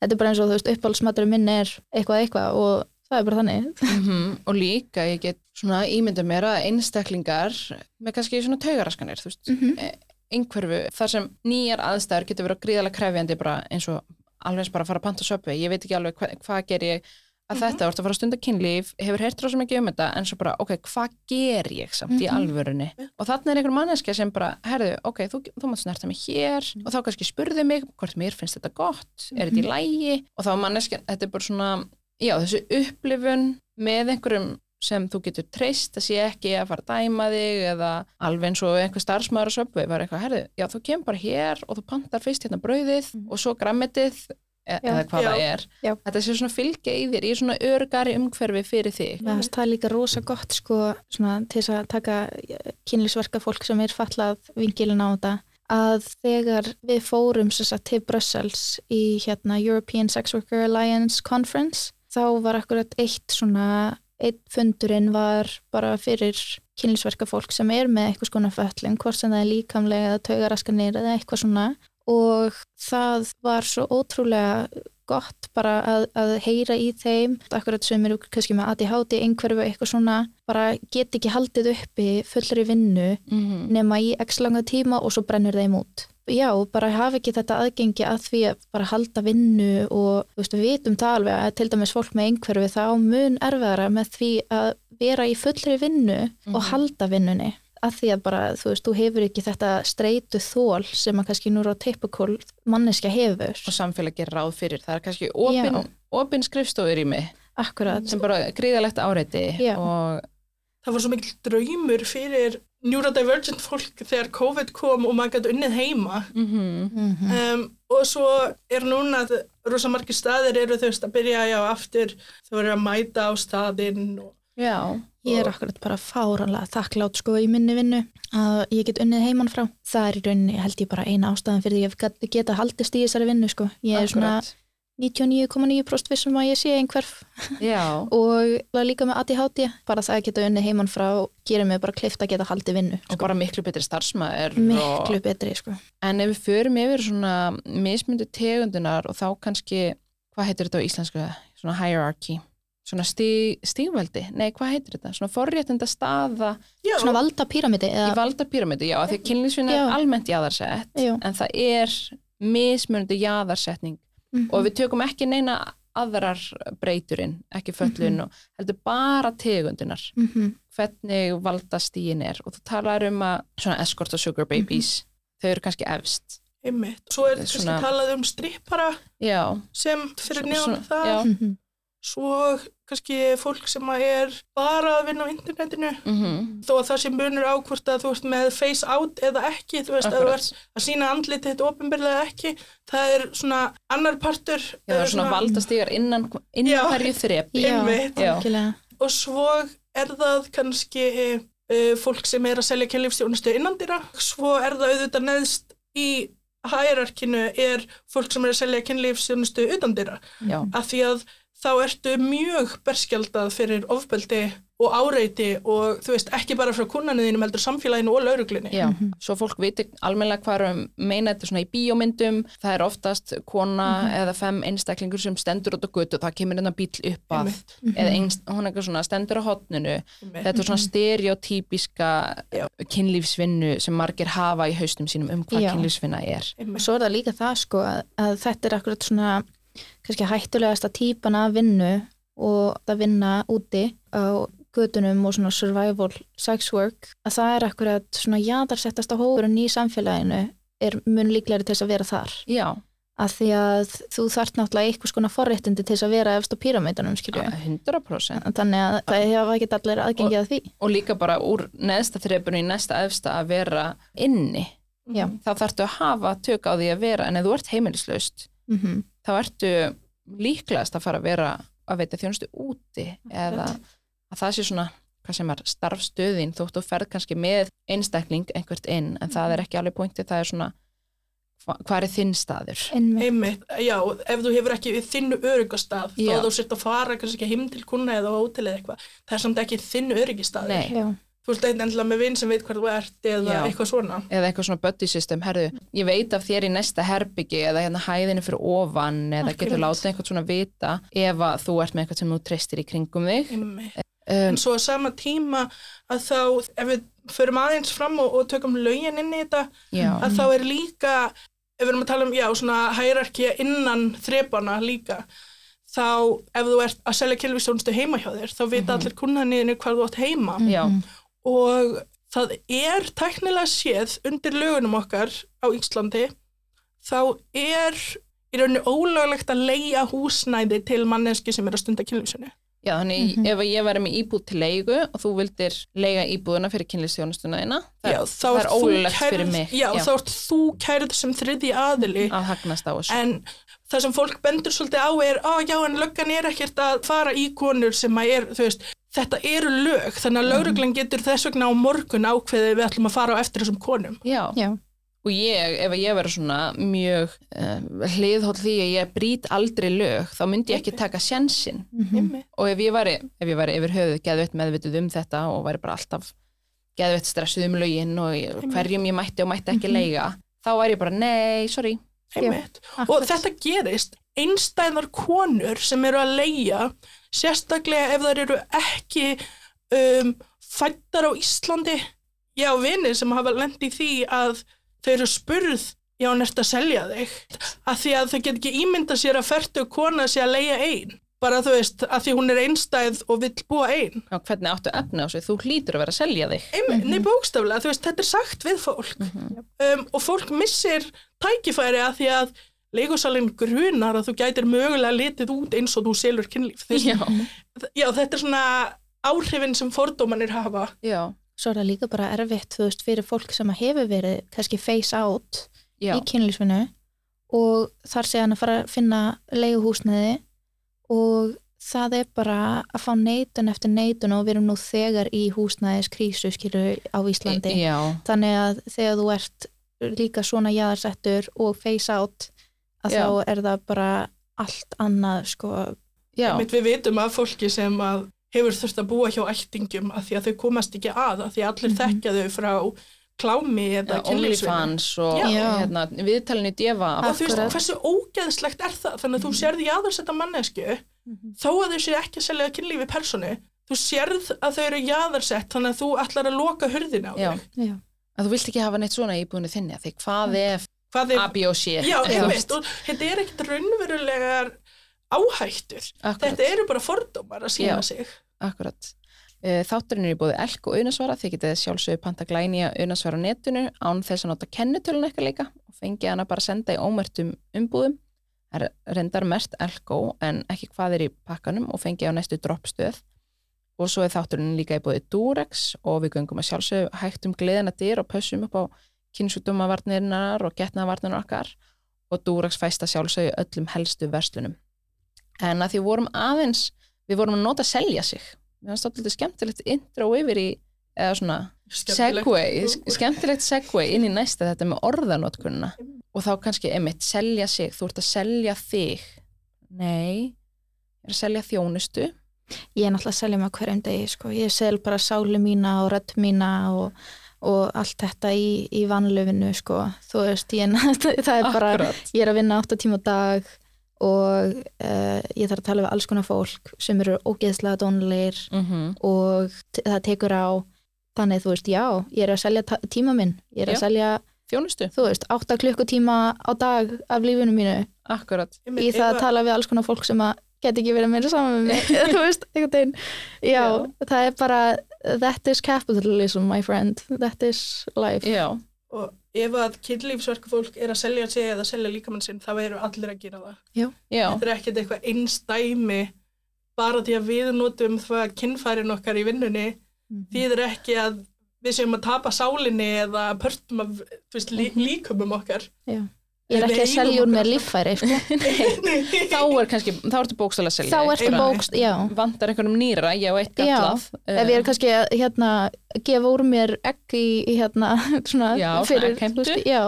þetta er bara eins og, þú veist, uppáhaldsmaturinn minn er eitthvað eitthvað og það er bara þannig. mhm, og líka ég get svona ímynda mér að einstaklingar með kannski svona taugaraskanir, þú veist, Mhm. e- einhverfu, þar sem nýjar aðstæður getur verið gríðalega krefjandi bara eins og alveg eins bara að fara að panta söpvi, ég veit ekki alveg hva, hvað ger ég að Mhm. þetta, þú ert að fara að stunda kynlíf, hefur heyrt rosa mikið um þetta, en svo bara, ok, hvað ger ég samt í Mhm. alvörunni? Og þarna er einhver manneskja sem bara, herðu, ok, þú, þú mátt snerta mig hér og þá kannski spurði mig hvort mér finnst þetta gott, er þetta í lægi og þá manneskja, þetta er bara svona, já, þessi upplifun með einhverjum sem þú getur treyst að sé ekki að fara að dæma þig eða alveg eins og einhver starfsmaður á söpvei var eitthvað, herðu, já, þú kemur bara hér og þú pantar fyrst hérna brauðið Mhm. og svo grammetið e eða hvað Já. það er Já. þetta sé svona fylgja í þér í svona örgari umhverfi fyrir þig Mér finnst það líka rosa gott sko, svona, til þess að taka kynlífsverka fólk sem er fallað vingilin á þetta að þegar við fórum sem sagt, til Brussels í hérna, European Sex Worker Alliance Conference þá var akkurat eitt svona eitt fundurinn var bara fyrir kynlífsverka fólk sem er með eitthvað skona föllin, hvort sem það er líkamlega eða taugaraskanir eða eitthvað svona og það var svo ótrúlega gott bara að, að heyra í þeim akkurat sem eru kannski með ADHD einhverfu eitthvað svona, bara get ekki haldið uppi fullri vinnu mm nema í x langa tíma og svo brennur þeim út. Já, bara hafa ekki þetta aðgengi að því að bara halda vinnu og þú veist, við vitum það alveg að til dæmis fólk með einhverfi þá mun erfiðara með því að vera í fullri vinnu og Mhm. halda vinnunni að því að bara, þú veist, þú hefur ekki þetta streitu þól sem að kannski núra á typikól manneskja hefur. og samfélag gerir ráð fyrir það er kannski opin, opin skrifstofur í mig Akkurat. sem bara gríðalegt áreiti og það var svo mikil draumur fyrir neurodivergent fólk þegar COVID kom og maður gæti unnið heima mm Mm um, og svo er núna rosa margir staðir eru þau veist að byrja já aftur þau verður að mæta á staðinn og já, Ég er akkurat bara fáranlega þakklátt sko í minni vinnu að ég get unnið heimann frá. Það er í rauninni held ég bara eina ástæðan fyrir því að ég get- geta haldist í þessari vinnu sko. Ég er svona akkurat 99,9% vissum að ég sé einhverf. Já, og var líka með ADHD bara það að geta unnið heimann frá gerir mig bara kleift að geta haldið vinnu. og bara miklu betri starfsmæður Miklu betri sko. en ef við förum yfir svona mismundu tegundunar og þá kannski hvað heitir þetta á íslensku? Svona hierarchy. Svona stíg, stígveldi, nei hvað heitir þetta? Svona forréttinda staða já, Svona valda píramidi í eða valdapíramidi, já, af því að kynlífsvinna er almennt jaðarsett, Já. en það er mismunandi jaðarsetning Mhm. og við tökum ekki neina aðrar breyturinn, ekki föllun og heldur bara tegundunar Mhm. hvernig valdastíin er. Og þú talar um að svona escort og sugar babies þau eru kannski efst. Einmitt. Svo er kannski Svona- talað um strippara já, sem fyrir svona- það. já. Svo kannski fólk sem er bara að vinna á internetinu. Mm þó að það sé munur á hvort að þú ert með face out eða ekki, þú veist, að þú Akkurat. ert að sína andlitið þetta ofinbyrlega ekki það er svona annar partur já, það er svona valdastígar innan, Já. innan hverju algjörlega. og svo er það kannski uh, fólk sem er að selja kynlífstjónustu innandýra svo er það auðvitað neðst í hærarkinu er fólk sem er að selja kynlífstjónustu utandýra já, af því að þá ertu mjög berskjaldað fyrir ofbeldi og áreiti og þú veist ekki bara frá kunnanuðinum heldur samfélaginu og lauruglunni já. svo fólk viti almennilega hvað er um meina þetta svona í bíómyndum. Það er oftast kona eða fem einstaklingur sem stendur út á götu og það kemur hérna bíl upp að. Einmitt. eða einst, hún er eitthvað svona stendur á hotninu þetta er svona stereotypíska Já. kynlífsvinnu sem margir hafa í haustum sínum um hvað kynlífsvinna er. Og svo er það líka það sko að, að þetta er akkurat svona kannski hættulegasta típan af vinnu og að vinna úti á gödunum og svona survival sex work að það er akkurat svona jaðarsettasta hófurinn í samfélaginu er mun líklegri til þess að vera þar. Já, að því að þú þarft náttúrulega einhvers konar forréttindi til þess að vera efst á píramítanum skilju 100% þannig að það hefa ekki allir aðgengið að því. og líka bara úr neðsta þrepunni í næsta efsta að vera inni. Já. þá þarftu að hafa tök á því að vera en ef þú ert heimilislaust mm þá ertu líklegast að fara að vera að veita þjónustu úti eða að það sé svona hvað sem er starfstöðin þótt þú ferð kannski með einstakling einhvert inn en það er ekki alveg pointið, það er svona hva, hvað er þinn staður? Einmitt. Já, ef þú hefur ekki þinnu öryggastað, þá þú sért að fara kannski heim til kuna eða á hótel eða eitthvað, það er samt ekki þinn öryggistað. Nei, Já. Þú ert eitthvað endilega með vinn sem veit hvað þú ert eða Já. eitthvað svona. eða eitthvað svona buddy system, herðu, ég veit af þér í næsta herbyggi eða hérna hæðinu fyrir ofan eða getur Akkurat. látið eitthvað svona vita ef að þú ert með eitthvað sem þú treystir í kringum þig um, En svo að sama tíma að þá, ef við förum aðeins fram og, og tökum lögin inn í þetta, já, að þá er líka, ef við erum að tala um, já, svona hærarkja innan þrepana líka, þá ef þú ert að selja kilvistjónustu heima hjá þér, þá vita allir kunnaniðinu hvað þú átt heima. já, og það er tæknilega séð undir lögunum okkar á Íslandi þá er í rauninni ólöglegt að leia húsnæði til manneski sem er að stunda kynlífsinu. já, þannig ef að ég væri með íbúð til leigu og þú vildir leiga íbúðuna fyrir kynlistjónustuna þína það, Já, þá það er ólöglegt kærð- fyrir mig. Já, þá ert þú kærið sem þriði aðili. Að hagnast á þessu. En það sem fólk bendur svolítið á er á já, en löggan er ekkert að fara í konur sem að er, þú veist, þetta eru lög, þannig að lauruglan getur þess vegna á morgun ákveðið við ætlum að fara á eftir þessum konum. já, Já. og ég, ef ég verður svona mjög uh, hliðhóll því að ég brýt aldrei lög, þá myndi ég ekki taka sjensin Mm. og ef ég væri, ef ég væri yfir höfuð geðveitt meðvituð um þetta og væri bara alltaf geðveitt stressuð um lögin og ég, hverjum ég mætti og mætti ekki leiga þá væri ég bara, nei, sorry Einmitt. Og þetta gerist einstæðar konur sem eru að leia, sérstaklega ef þær eru ekki um, fættar á Íslandi. Já, vinir sem hafa lent í því að þau eru spurð, já, ert að selja þig. Að því að þau get ekki ímynda sér að fertu kona sé að leia einn. Bara þú veist, að því hún er einstæð og vill búa einn. Já, hvernig áttu efni á sig, þú hlýtur að vera að selja þig nei bókstaflega, þú veist, þetta er sagt við fólk um, og fólk missir tækifæri að því að leigusalinn grunar að þú gætir mögulega litið út eins og þú selur kynlíf. Já, já, þetta er svona áhrifin sem fordómanir hafa. já, Svo er það líka bara erfitt, þú veist, fyrir fólk sem hefur verið kannski face out já, í kynlífsvinnu og þar sé hann að fara að finna leiguhúsnæði og það er bara að fá neitun eftir neitun og við erum nú þegar í húsnæðiskrísu skilur á Íslandi. já, Þannig að þegar þú ert líka svona jaðarsettur og face out að Já. þá er það bara allt annað sko. við vitum að fólki sem að hefur þurft að búa hjá ættingum að því að þau komast ekki að, að því að allir þekkja þau frá klámi eða. OnlyFans og hérna, viðtalinu djefa Og þú veist, hversu ógeðslegt er það? Þannig að þú sérð jaðarsetta mannesku þó að þau séu ekki að selja kynlífi personu þú sérð að þau eru jaðarsett þannig að þú ætlar að loka hurðina á þau. Að þú vilt ekki hafa neitt svona í búinu þinni af því hvað ef hvað er, A, B og C já, einmitt, og þetta er ekkert raunverulegar áhættur. Akkurat, þetta eru bara fordómar að sína Já. sig. akkurat. Eh, Þátturinn er í búið elk og unasvara þið getið sjálfsögðu panta glænýja unasvara á netinu án þess að nota kennitölun eitthvað líka og fengi hana bara að senda í ómertum umbúðum. Er reyndar mert elko en ekki hvað er í pakkanum og fengi á næstu droppstöð og svo er þátturinn líka í búið Durex og við göngum að sjálfsögðu hægt um gleðina dyr og pössum upp á kynnsjúkdómavarnirinnar og getnavarnirnar okkar. Og Durex fæst að sjálfsögðu í öllum helstu verslunum. En að því vorum aðeins við vorum að nota selja sig. Mér fannst þetta skemmtilegt intro yfir í eða svona Skemmtilegt. segway, sk- skemmtilegt segway inn í næsta þetta með orðanotkunna og þá kannski emitt selja sig þú ert að selja þig. Nei, ég er að selja þjónustu Ég er náttúrulega að selja mig hverjum degi sko. Ég sel bara sálu mína og rödd mína og, og allt þetta í, í vanlöfinu sko. Þú veist, ég, það er bara Akkurat. ég er að vinna 8 tíma á dag og uh, ég þarf að tala við alls konar fólk sem eru ógeðslega dónulegir mm og t- það tekur á þannig þú veist, já, ég er að selja tíma minn, ég er að Já. selja, þjónustu, þú veist 8 klukkutíma á dag af lífinu mínu akkurat í það að tala við alls konar fólk sem að get ekki verið meira saman með mig þú veist, einhvern veginn. Já, það er bara, that is capitalism my friend, that is life. Já, Og ef að kynlífsverka fólk er að selja sig eða selja líkamann sinn, þá eru allir að gera það. já, Þetta er ekkert eitthvað einstæmi bara því að við notum það kynfærin okkar í vinnunni því það er ekki að við séum að tapa sálinni eða pörtum af veist, lí, líkumum okkar. já. Ég er ekki að selja úr alltaf. líffæri sko. þá er kannski þá ertu bókstæla að selja þá ertu Einmitt. bókst, já vantar einhverjum nýra, ég á eitt Já, gallað ef ég er kannski að hérna, gefa úr mér egg í, í hérna, svona, Já, svona eggheimtu. þú veist, já,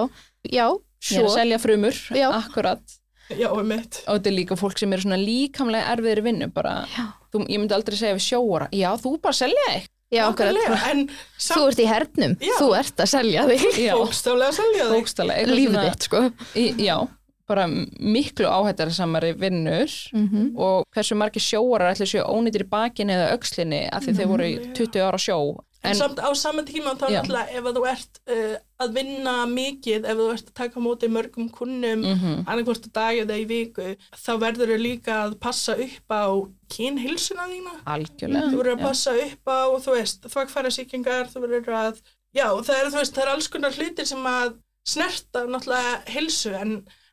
já, ég er að svo selja frumur, Já. akkurat Já, um mitt. og þetta er líka fólk sem eru svona líkamlega erfiðir vinnu bara, Já. þú, ég myndi aldrei segja við sjóara já, þú bara selja þig já, En þú ert í hernum. Já. þú ert að selja þig. Já, bókstaflega að selja þig. bókstæla lífið þitt, sko. í, já, bara miklu áhættar samari vinnur mm og hversu margir sjóarar ætli séu ónýttir í bakinu eða öxlinni af því þeir voru í 20 ára sjó En, samt á saman tíma þá Já. náttúrulega ef að þú ert uh, að vinna mikið, ef þú ert að taka móti mörgum kunnum, mm Mhm. annarkvort á dag eða í viku, þá verður þau líka að passa upp á kynhilsuna þína. algjörlega Þú verður að já. passa upp á, þú veist, þvagfæra sýkingar, þú verður að, já, það er, veist, það er alls konar hlutir sem að snerta náttúrulega hilsu, en,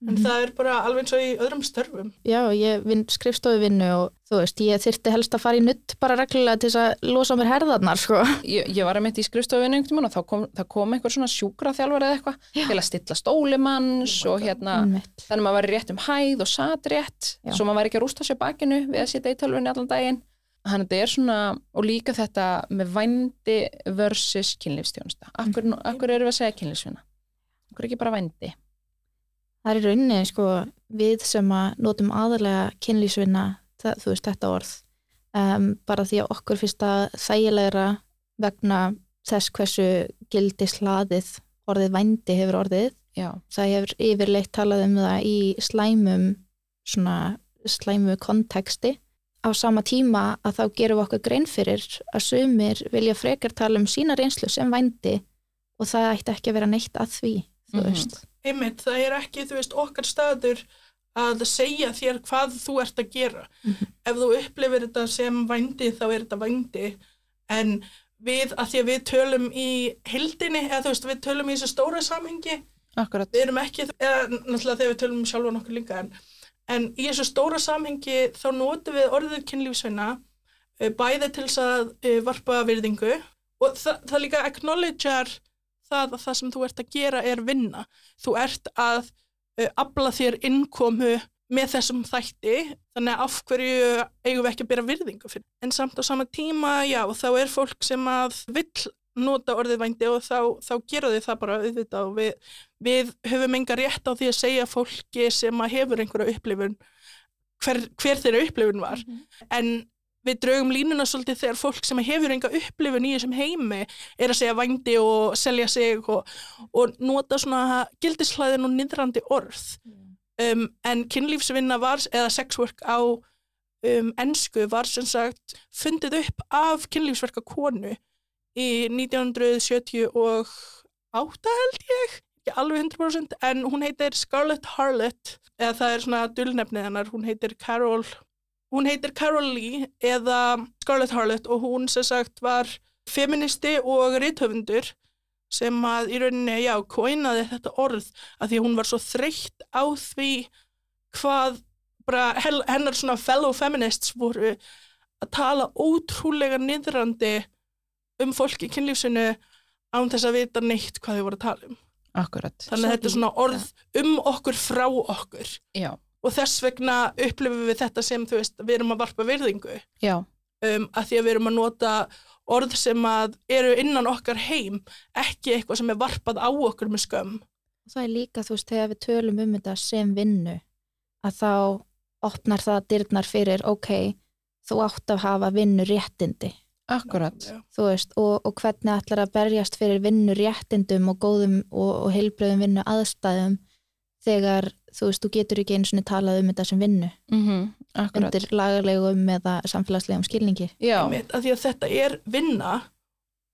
en það er bara alveg eins og í öðrum störfum. já, ég vinn skrifstofu vinnu og þú veist, ég þyrfti helst að fara í nutt bara reglulega til þess að losa mér herðarnar, sko ég, ég var að mitt í skrifstofinu einhvern tímann og þá kom, það kom einhver svona sjúkraþjálfur eða eitthvað til að stilla stólimanns og hérna Einmitt. þannig að maður væri rétt um hæð og sat rétt Já. svo maður væri ekki að rústa sér bakinu við að sitja í tölvunni allan daginn þannig að þetta er svona, og líka þetta með vændi versus kynlífstjónusta akkur, akkur eru við að segja kynlífsvinna akkur ekki bara vændi Það er í rauninni, sko, við sem að notum aðalega kynlýsvinna, þú veist, þetta orð, um, bara því að okkur finnst það þægilegra vegna þess hversu gildi slaðið orðið vændi hefur orðið. já, Það hefur yfirleitt talað um það í slæmum, svona slæmu konteksti. Á sama tíma að þá gerum við okkur grein fyrir að sumir vilja frekar tala um sína reynslu sem vændi og það ætti ekki að vera neitt að því, þú Mhm. veist. Einmitt, það er ekki, þú veist, okkar staður að segja þér hvað þú ert að gera. Mhm. Ef þú upplifir þetta sem vændi, þá er þetta vændi. En við, að því að við tölum í hildinni, eða þú veist, við tölum í þessu stóra samhengi, akkurat við erum ekki, eða náttúrulega þegar við tölum um sjálfan okkur líka, en, en í þessu stóra samhengi þá notum við orðið kynlífsveina uh, bæði til þess að uh, varpa virðingu og það, það líka acknowledgear það að það sem þú ert að gera er vinna. Þú ert að uh, afla þér innkomu með þessum þætti, þannig að af hverju eigum við ekki að byrja virðingu fyrir. En samt á sama tíma, já, þá er fólk sem að vill nota orðið vændi og þá, þá gera þau það bara auðvitað og við, við höfum enga rétt á því að segja fólki sem að hefur einhverja upplifun hver, hver þeirra upplifun var en við draugum línuna svolítið þegar fólk sem hefur enga upplifun í þessum heimi er að segja vændi og selja sig og, og nota svona gildishlaðin og niðrandi orð. Um, en kynlífsvinna var eða sexwork á um, ensku var sem sagt fundið upp af kynlífsverka konu í 1978 held ég. Alveg 100% en hún heitir Scarlett Harlett eða það er svona dulnefnið hennar. Hún heitir Carol hún heitir Carol Lee eða Scarlett Harlett og hún sem sagt var feministi og rithöfundur sem að í rauninni, já, kóinaði þetta orð að því hún var svo þreytt á því hvað bara hennar svona fellow feminists voru að tala ótrúlega niðrandi um fólk í kynlífsinu án þess að vita neitt hvað þau voru að tala um. akkurat. Þannig að þetta er svona orð um okkur frá okkur. Já, og þess vegna upplifum við þetta sem, þú veist, við erum að varpa virðingu já, um, að því að við erum að nota orð sem að eru innan okkar heim, ekki eitthvað sem er varpað á okkur með skömm. Það er líka, þú veist, þegar við tölum um þetta sem vinnu, að þá opnar það dyrnar fyrir, ok, þú átt að hafa vinnu réttindi, akkurat Já. þú veist, og, og hvernig ætlar að berjast fyrir vinnu réttindum og góðum og, og heilbröðum vinnu aðstæðum þegar, þú veist, þú getur ekki einu svona talað um þetta sem vinnu, mm akkurat, undir lagalegum eða samfélagslegum skilningi. já, Einmitt, að því að þetta er vinna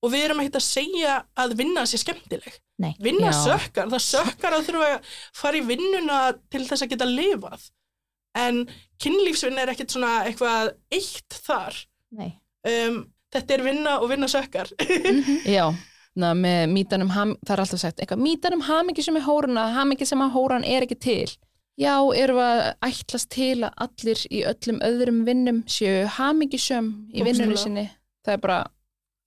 og við erum ekkert að segja að vinna sé skemmtileg. Nei. Vinna Já. sökkar, það sökkar að þurfa að fara í vinnuna til þess að geta lifað. En kynlífsvinna er ekkert svona eitthvað eitt þar. Nei. Um, þetta er vinna og vinna sökkar. Já, na, með mítanum það er alltaf sagt eitthvað, mítanum hamingi sem er hóruna, hamingi sem að hóran er ekki til. Já, erum við að ætlast til að allir í öllum öðrum vinnum séu hamingisöm í vinnunni sinni. Það er bara,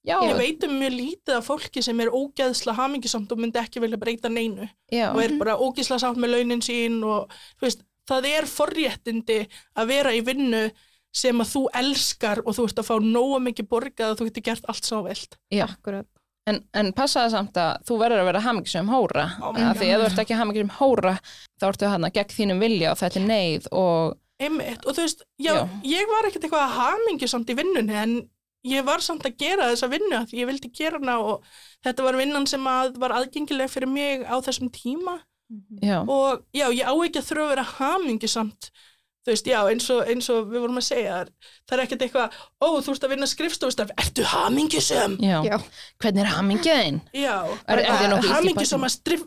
já, Ég veit um mjög lítið af fólki sem er ógeðsla hamingisamt og myndi ekki vilja breyta neinu. já, og er bara ógisla sátt með launin sín og þú veist, það er forréttindi að vera í vinnu sem að þú elskar og þú ert að fá nógu mikið borgað að þú getur gert allt svo veld. já. Akkurat. En, en passaði samt að þú verður að vera hamingisöm hóra. Oh af því ef þú ert ekki hamingisöm hóra, þá ertu hann að gegn þínum vilja og þetta er neyð og Einmitt, og þú veist, já, Já. ég var ekkert eitthvað hamingisamt í vinnunni en ég var samt að gera þessa vinnu að því ég vildi gera hana og þetta var vinnan sem að var aðgengileg fyrir mig á þessum tíma já, og já, ég á ekki að þurfa að vera hamingisamt þú veist, já, eins og, eins og við vorum að segja það er ekkert eitthvað, ó, þú ert að vinna skrifstofustaf, ertu hamingisum? já. Já. Hvernig er hamingiðin? Já, Er- er hamingisum að skrif,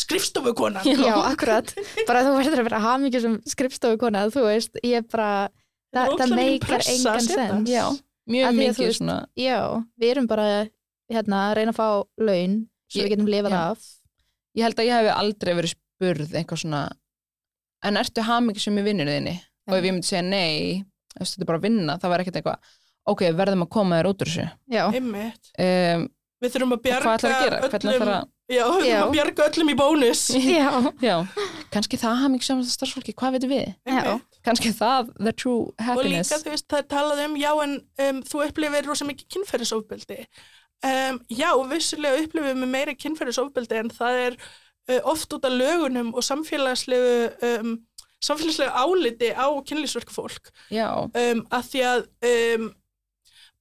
skrifstofukonan Já, akkurat. Bara þú verður að vera hamingjur sem skrifstofukona, þú veist, ég bara, það, það meikar engan sens. Já, mjög mikið veist- svona, Já, við erum bara hérna að reyna að fá laun svo Ég- við getum lifað af. ég held að ég hef aldrei verið spurð eitthvað svona, en ertu hamingisöm í vinnunni þinni? Og ef ég myndi segja nei, þetta er bara að vinna, það var ekkert eitthvað, ok, verðum að koma þér út úr þessu. Um, Við þurfum að og bjarga hvað ætlar að Já, við þurfum Já. að bjarga öllum í bónus. Já, já, kannski það hamingisöm starfsfólki, hvað veitum við? Kannski það, the true Og happiness. líka, þú veist, það er talað um já, en um, þú upplifir rosa mikið kynferðisofbeldi. Um, Já, vissulega upplifum við meira kynferðisofbeldi en það er oft út af lögunum og samfélagslegu um, samfélagslegu áliti á kynlýsverku fólk. Um, að því að um,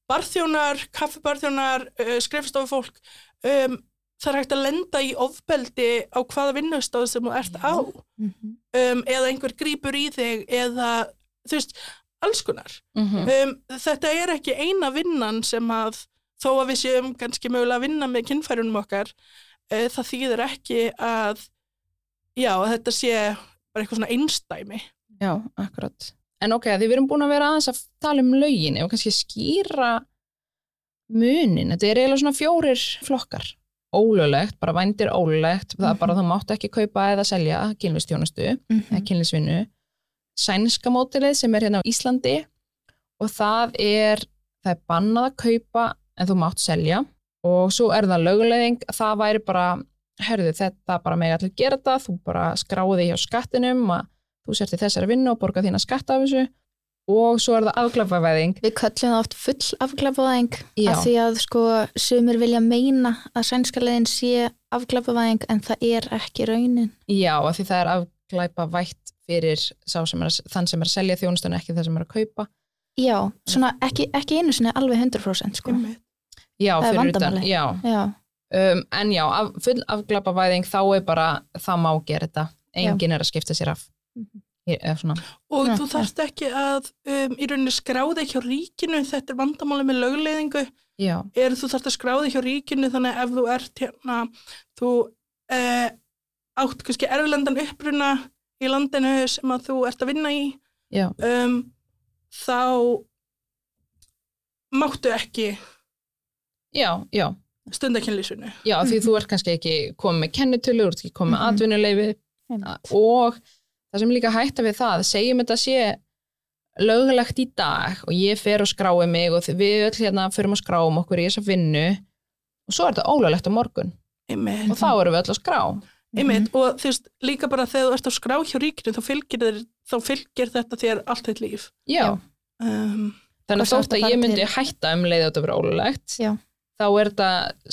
barþjónar, kaffibarþjónar, uh, skrifstofufólk, um, það er hægt að lenda í ofbeldi á hvaða vinnustof sem þú ert á. Mhm. um, eða einhver grípur í þig eða þú veist, alls konar. mm Um, þetta er ekki eina vinnan sem að þó að við séum kannski mögulega að vinna með kynfærunum okkar, það þýðir ekki að já, þetta sé bara eitthvað svona einstæmi. já, akkurat. En ok, því við erum búin að vera aðeins að tala um lögin, ef kannski skýra munin, þetta er eiginlega svona fjórir flokkar. Ólöglegt, bara vændir ólöglegt, það er bara þú mátt ekki kaupa eða selja kynlistjónustu eða Mhm. kynlisvinnu. Sænska mótilið sem er hérna á Íslandi og það er, það er bannað að kaupa en þú mátt selja og svo er það löguleging, það væri bara, herðu þetta bara með allir gera þetta, þú bara skráði hjá skattinum að þú sért í þessari vinnu og borga þína skatt af þessu og svo er það afglafavæðing. Við köllum það oft full afglapavæðing Já. af því að sko sumir vilja meina að sænska leiðin sé afglapavæðing en það er ekki raunin. Já, af því það er afglæpavætt fyrir sem er, þann sem er að selja þjónustunni ekki það sem er að kaupa. Já, svona ekki, ekki einu sinni alveg 100% sko. Einmitt. Já, Það er fyrir utan, já. Já, Um, en já, af, full afglapavæðing þá er bara, það má gera þetta. Enginn er að skipta sér af. Mhm. Svona, Og Já, þú þarft ekki að um, í rauninni skráði hjá ríkinu, þetta er vandamáli með lögleiðingu, já, er þú þarft að skráði hjá ríkinu þannig ef þú ert hérna, þú uh, átt kannski erfilendan uppruna í landinu sem að þú ert að vinna í, já, um, þá máttu ekki já, já stundakynlísinu. já, því þú ert kannski ekki komið með kennitölu, þú ert ekki komið með Mhm. atvinnuleifi Einmitt. og það sem líka hætta við það, segjum þetta sé löglegt í dag og ég fer og skrái mig og við öll hérna förum að skráum okkur í þessa vinnu og svo er þetta ólöglegt á morgun Einmitt. og þá erum við öll að skrá Einmitt. Og þú veist, líka bara þegar þú ert að skrá hjá ríkinu, þá fylgir, þér, þá fylgir þetta þér allt þitt líf. já, Um, þannig að þótt að ég myndi hætta um leið að þetta vera ólöglegt Já. Þá er þetta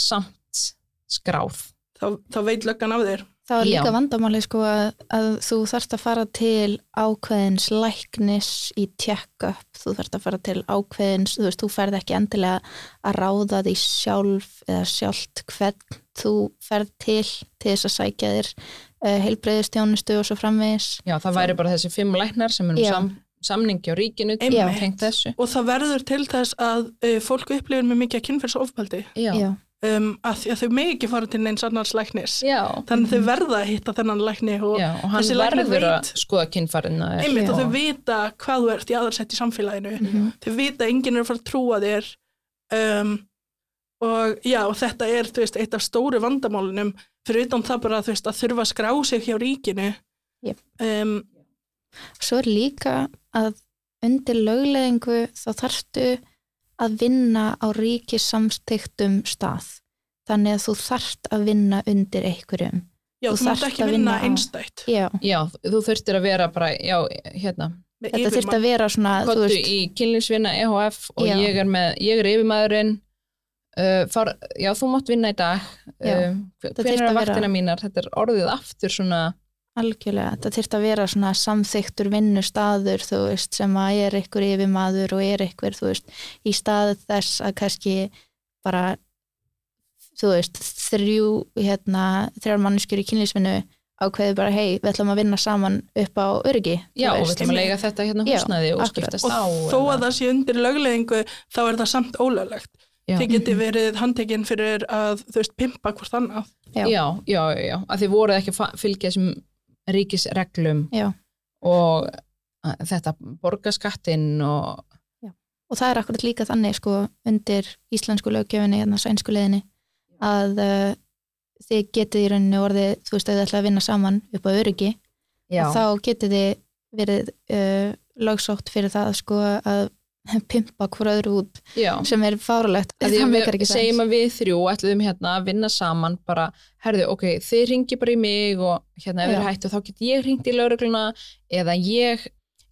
samt skráð þá, þá veit löggan af þér. Það er líka vandamáli sko að, að þú þarft að fara til ákveðins læknis í check-up, þú þarft að fara til ákveðins, þú veist, þú ferð ekki endilega að ráða því sjálf eða sjálft hvern þú ferð til til þess að sækja þér uh, heilbreyðistjónustu og svo framvegis. já, það væri bara þessi fimm læknar sem erum Já. Sam, samningi á ríkinu Einmitt. tengt þessu. Og það verður til þess að uh, fólk upplifir með mikið kynferðsofbeldi já, já, um, að því að þau megi ekki fara til neins annars læknis. Já, þannig að þau verða að hitta þennan lækni og já og hann þessi læknir verður að veit- skoða og þau vita hvað þú ert í aðarsett í samfélaginu. Þau vita að enginn er að fara að trúa þér. Um, og já, og þetta er þú veist, eitt af stóru vandamálunum. Fyrir utan það bara þú veist, að þurfa að skrá sig hjá ríkinu. Jep. um, svo er líka að undir lögleðingu þá þarftu að vinna á ríkis samstiktum stað. Þannig að þú þarft að vinna undir einhverjum. Já, Þú þú þarft ekki að vinna vinna á- einstætt. Já, já, þú þurftir að vera bara, já, hérna. Með þetta þurft að vera svona þú Kottu veist, í kynlífsvinna EHF og Já. ég er með, ég er yfirmaðurinn. Uh, far, já þú mátt vinna í dag. Já. uh, Það hver þyrfti er vaktina mínar? Þetta er orðið aftur svona algjörlega, þetta þurft að vera svona samþyktur vinnustaður þú veist, sem að er einhver yfirmaður og er einhver, þú veist, í stað þess að kannski bara þú veist, þrjú hérna, þrjár manneskjur í kynlísvinnu ákveði bara, hei, við ætlum að vinna saman upp á öryggi þú já og við ætlum að lega þetta hérna Já, húsnæði og skiptast og á þó eða- að það sé undir lögleðingu þá er það samt ólöglegt. Þið geti verið handtekinn fyrir að þú veist, pimpa hvort annað. Já. já, já, já, að þið voruð ekki fylgja þessum ríkisreglum Já. og þetta borgaskattinn og og það er akkurat líka þannig sko undir íslensku löggefinni hérna sænsku leiðinni að uh, þið getið í rauninni orðið þú veist að þið ætla að vinna saman upp á öryggi já, og þá getið þið verið uh, lögsótt fyrir það sko að pimpa hvort öðru út já. sem er meikar við segjum að við þrjú ætluðum hérna að vinna saman bara, herðu, ok, þið ringi bara í mig og hérna ef þið hættu þá get ég ringt í laurugluna eða ég,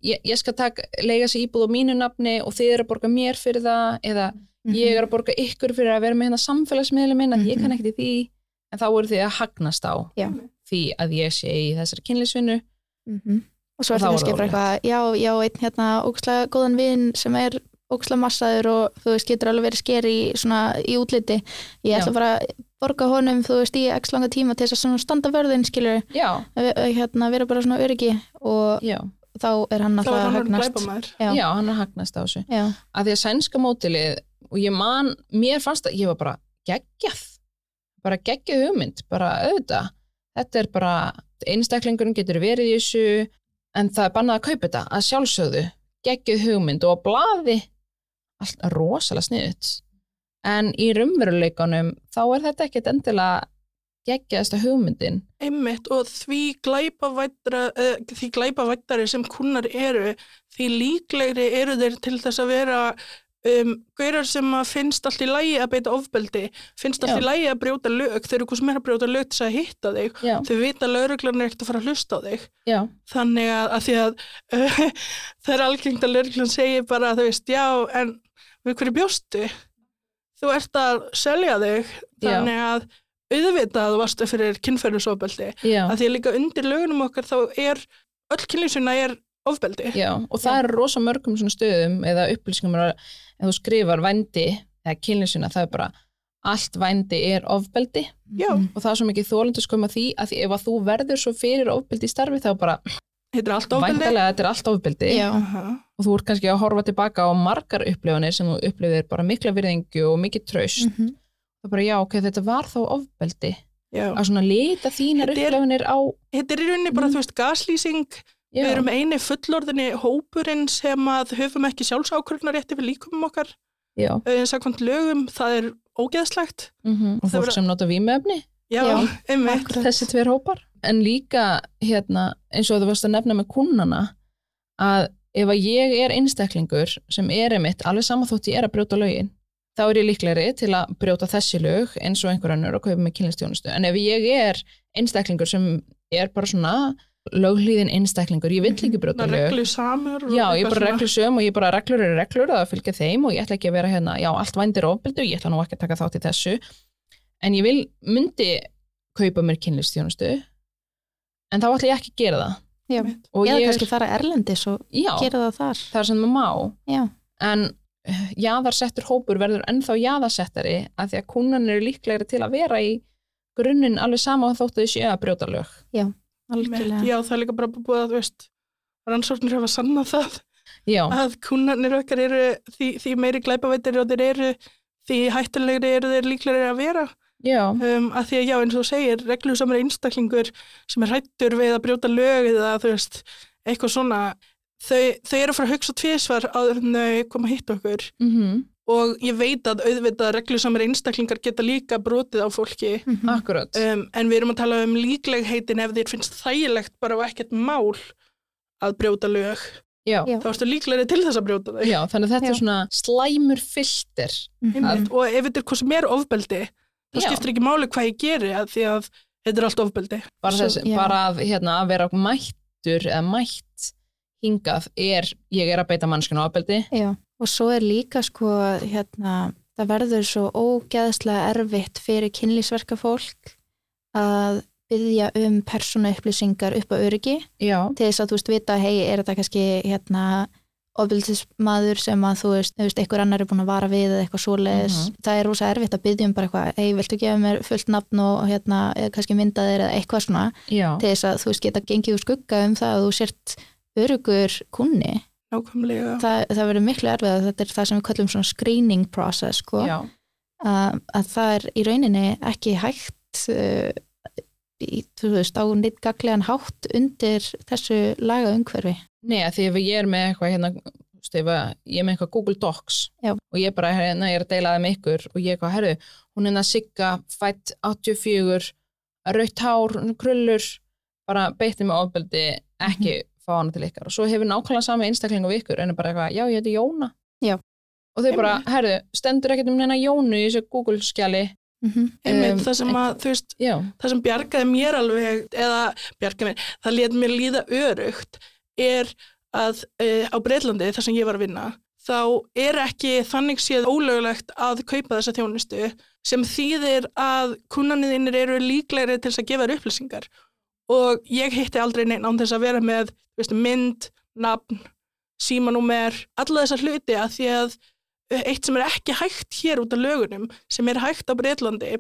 ég, ég skal taka lega sér íbúð á mínu nafni og þið eru að borga mér fyrir það eða Mhm. ég er að borga ykkur fyrir að vera með hérna samfélagsmiðlum minn að ég Mhm. kann ekkert í því en þá eru þið að hagnast á Já. því að ég sé í þessari kynlisvinnu Mhm. Og svo er það er kannski bara eitthvað já, já, einn hérna ógslag góðan vin sem er ógslag massaður og þú veist, getur alveg verið sker í svona í útliti. Ég ætla bara að borga honum, þú veist, í x langa tíma til þess að standa vörðin, skilur já, hérna, vera bara svona öryggi og já, þá er hann alltaf að hagnast. já, já, hann er hagnast á þessu. Já, að því að sænska mótilið og ég man, mér fannst að ég var bara geggjað, bara geggjað hugmynd, bara auðvitað. Þetta er bara, einstaklingurinn getur verið í þessu, en það er bannað að kaupa þetta, að sjálfsögðu. Geggjað hugmynd og á blaði. Allt rosalega sniðut en í raunveruleikunum þá er þetta ekkert endilega geggjaðasta hugmyndin. Einmitt og því glæpavættari sem kunnar eru, því líklegri eru þeir til þess að vera um, gaurar sem að finnst allt í lægi að beita ofbeldi, finnst allt Já. í lægi að brjóta lög, þeir eru hvað sem er að brjóta lög til að hitta þig, já, þau vita að lauruglan er ekkert að fara að hlusta á þig. já, Þannig að, að því að uh, það er algengt að lauruglan segir bara, þú veist, já, en við hverju bjóstu? Þú ert að selja þig, þannig að auðvitað varstu fyrir kynferðisofbeldi já, að því að líka undir lögunum okkar þá er öll kynlýsuna er ofbeldi já og það er rosa mörgum stöðum eða upplýsingum að ef þú skrifar vændi eða kynlýsina það er bara allt vændi er ofbeldi Já. Mhm. og það er svo mikið þólendur skömm að því að því ef að þú verður svo fyrir ofbeldi í starfi þá bara þetta allt ofbeldi væntalega þetta er allt ofbeldi já, og þú ert kannski að horfa tilbaka á margar upplifanir sem þú upplifir bara mikla virðingu og mikið traust Mhm. það er bara já ok, þetta var þá ofbeldi Já. að svona lita þínar Þetta upplifanir á þetta er í rauninni bara, Mhm. þú veist, gaslýsing já, við erum eini fullorðinni hópurinn sem að höfum ekki sjálfsákvörðnar rétti við líkumum okkar. Já, uh, sakvæmt lögum, það er ógeðslegt. Mm og Það fólk vera- sem nota vímöfni já, Já, einmitt. Þessi tveir hópar. En líka hérna eins og þú varst að nefna með kunnana að ef að ég er einstaklingur sem er einmitt alveg saman þótt ég er að brjóta lögin þá er ég líklegri til að brjóta þessi lög eins og einhver önnur og kaupa með kynlistjónustu en ef ég er einstaklingur sem er bara svona löglíðin einstaklingur, ég vill ekki brjóta Svona lög. reglu samur Já, ég er bara reglur söm og ég er bara reglur eru reglur að fylgja þeim og ég ætla ekki að vera hérna, já, allt vændir ofbeldu, ég ætla nú ekki að taka þátt í þessu. En ég vil, myndi kaupa mér kynlistjónustu en þá ætla ég ekki að gera það. Já. og ég kannski fara erlendis og já, gera það þar. Það er sem maður má. Já, en eh, jaðarsettur hópur verður ennþá jaðarsettari að því að kúnan eru líklegri til að vera í grunninn alveg sama þótt að þau séu að brjóta lög algjörlega. Já, það er líka bara búið að, veist rannsóknir hafa sannað það. Já, að kunnarnir okkar eru því, því meiri glæpaveitir og þeir eru því hættulegri eru þeir líklegri að vera. Já, um, að því að já eins og þú segir reglusamur einstaklingur sem er hættur við að brjóta lög eða þú veist eitthvað svona þau, þau eru að fara að hugsa tvisvar áður en þau koma að hitta okkur. Mhm, og ég veit að auðvitað reglusamur einstaklingar geta líka brotið á fólki Mhm. akkurat um, en við erum að tala um líklegheitin ef þér finnst þægilegt bara og ekkert mál að brjóta lög já, þá ertu líklegri til þess að brjóta þau já, þannig að þetta Já. er svona slæmur filter Mhm. Einmitt. og ef þetta er hvað sem er ofbeldi þá Já. skiptir ekki máli hvað ég geri að því að þetta er allt ofbeldi bara, Svo- þess, já. bara að, hérna, að vera mættur eða mætt hingað er, ég er að beita mannskinu ábeldi Já, og svo er líka sko hérna, það verður svo ógeðslega erfitt fyrir kynlýsverka fólk að byggja um persónu upplýsingar upp á öryggi. Já, til þess að þú veist vita, hei, er þetta kannski hérna ofbildismadur sem að þú veist, veist, einhver annar er búin að vara við eða eitthvað svoleiðis, Mhm. það er rosa erfitt að byggja um bara eitthvað, hei, viltu gefa mér fullt nafn og hérna, eða kannski myndaðir eða eitthvað svona, já, til þess að þú veist geta gengið úr skugga um það að þú sért örugur kunni nákvæmlega. Það, það verður miklu erfið að þetta er það sem við kallum svona screening process sko, já, að, að það er í rauninni ekki hægt uh, í, þú veist, á neitt gaglegan hátt undir þessu laga umhverfi Nei, því ef ég er með eitthvað hérna, að ég er með eitthvað Google Docs Já. og ég bara, hérna, ég er að deila það með ykkur og ég eitthvað, herru, hún er að sigga fætt 84 rautt hár, krullur bara beitti með ofbeldi ekki fá hana til ykkar. Og svo hefur nákvæmlega sama einstakling á ykkur en er bara eitthvað, já, ég heiti Jóna. Já. og þau bara, herru, stendur ekkert um neina Jónu í þessu Google skjali mm -hmm. einmitt Um, það sem að þú veist já, það sem bjargaði mér alveg eða bjargaði mér, það let mér líða örugt er að uh, á Breitlandi þar sem ég var að vinna þá er ekki þannig séð ólögulegt að kaupa þessa þjónustu sem þýðir að kunnaniðinir eru líklegri til að gefa upplýsingar og ég hitti aldrei neinn án þess að vera með veist, mynd, nafn, símanúmer, alla þessa hluti að því að eh, eitt sem er ekki hægt hér út af lögunum sem er hægt á Breitlandi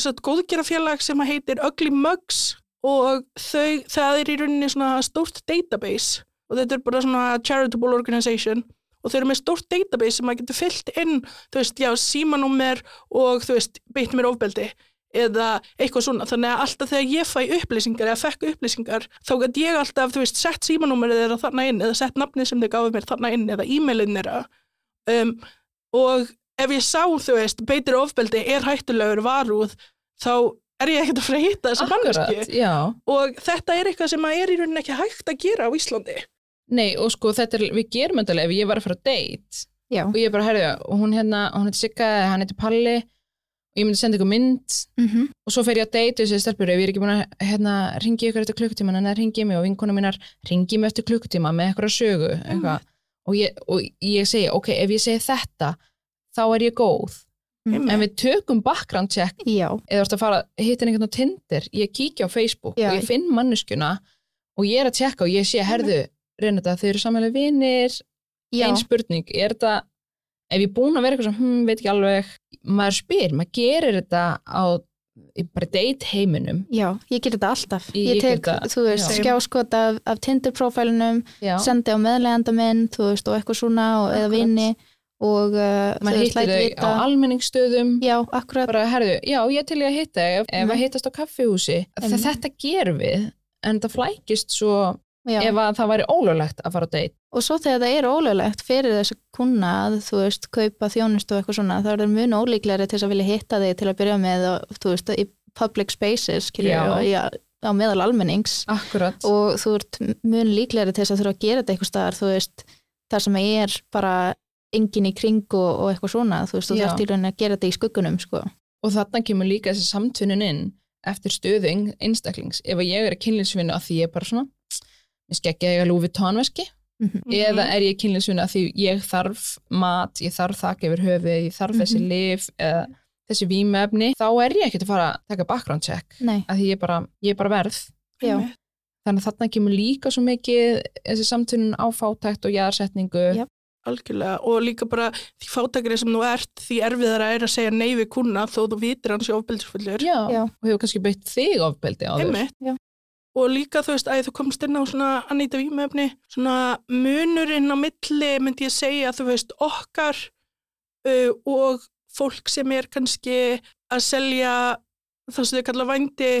að góðgerafélag sem heitir Ugly Mugs og þau, það er í rauninni svona stórt database og þetta er bara svona charitable organization og þau eru með stórt database sem maður getur fyllt inn, þú veist, já, símanúmer og þú veist, beitt mér ofbeldi eða eitthvað svona, þannig að alltaf þegar ég fæ upplýsingar eða fekk upplýsingar þá gæti ég alltaf, þú veist, sett símanúmerið þeirra þarna inn eða sett nafnið sem þau gáðu mér þarna inn eða e-mailin þeirra. Um, og ef ég sá, þú veist, beitir ofbeldi er hættulegur varúð þá er ég ekkert að fara að hitta þessa já. Og þetta er eitthvað sem að er í rauninni ekki hægt að gera á Íslandi. Nei, og sko, þetta er, við gerum alveg ef ég var að fara að date. Já, og ég bara, herðu, hún hérna, hún og ég myndi senda ykkur mynd. Mm og svo fer ég að deyta þessi stelpur. Ef ég er ekki búin að hérna, ringi ykkur eftir klukkutíma en það ringi mig og vinkona mínar ringi mig eftir klukkutíma með eitthvað sögu eitthvað. og, ég, og ég segi, ok, ef ég segi þetta þá er ég góð. Mm. en við tökum background check. Já, eða þú ert að fara hitta einhvern á Tinder ég kíkja á Facebook Já. og ég finn manneskuna og ég er að tjekka og ég sé, herðu, reyna þetta þau eru samanlega vinir, já, ein spurning er þetta, ef ég er búin að vera eitthvað sem, hm, veit ekki alveg. Maður spyr, maður gerir þetta á bara date heiminum. Já, ég ger þetta alltaf. Ég Ég ger tek, þetta, þú veist, já. skjáskot af, af Tinder-prófælunum já, sendi á meðleganda minn, þú veist, og eitthvað svona og, eða vini og uh, veist, hittir þau á almenningsstöðum. Já, akkurat. Bara, herðu, já, ég til ég að hitta ef, ef Mhm. að hittast á kaffihúsi. Þetta gerum við en það flækist svo já. ef að það væri ólöglegt að fara á date og svo þegar það er ólöglegt fyrir þessu kuna að þú veist, kaupa þjónustu og eitthvað svona, þá er það mun ólíklegri til þess að vilja hitta þig til að byrja með og þú veist, í public spaces og, já, á meðal almennings akkurat, og þú ert mun líklegri til þess að þurfa að gera þetta eitthvað staðar, þú veist þar sem er bara engin í kring og, og eitthvað svona, þú veist, þú Já. þarft í rauninni að gera þetta í skuggunum, sko. og þarna kemur líka þessi samtvinnun inn eftir stöðu ein- einstaklings ef að ég er að kynlýnsvinna að því ég er bara svona ég skekki að ég að lúfi tónveski Mhm. eða er ég kynlýnsvinna að því ég þarf mat, ég þarf þakk yfir höfuð ég þarf þessi Mhm. lif eða þessi vímefni, þá er ég ekkert að fara að taka background check, Nei, að því ég er bara, ég er bara verð. Já, þannig að þarna kemur líka svo mikið þessi samtvinnun á fátækt og jæðarsetningu Já. algjörlega og líka bara því fátakari sem þú ert því erfiðara er að segja nei við kuna þó þú vitir hans í ofbeldisfullur. Já. Já. og hefur kannski beitt þig ofbeldi á þér og líka þú veist að þú komst inn á svona Anita Vímefni, svona munurinn á milli myndi ég segja þú veist okkar uh, og fólk sem er kannski að selja það sem þau kalla vændi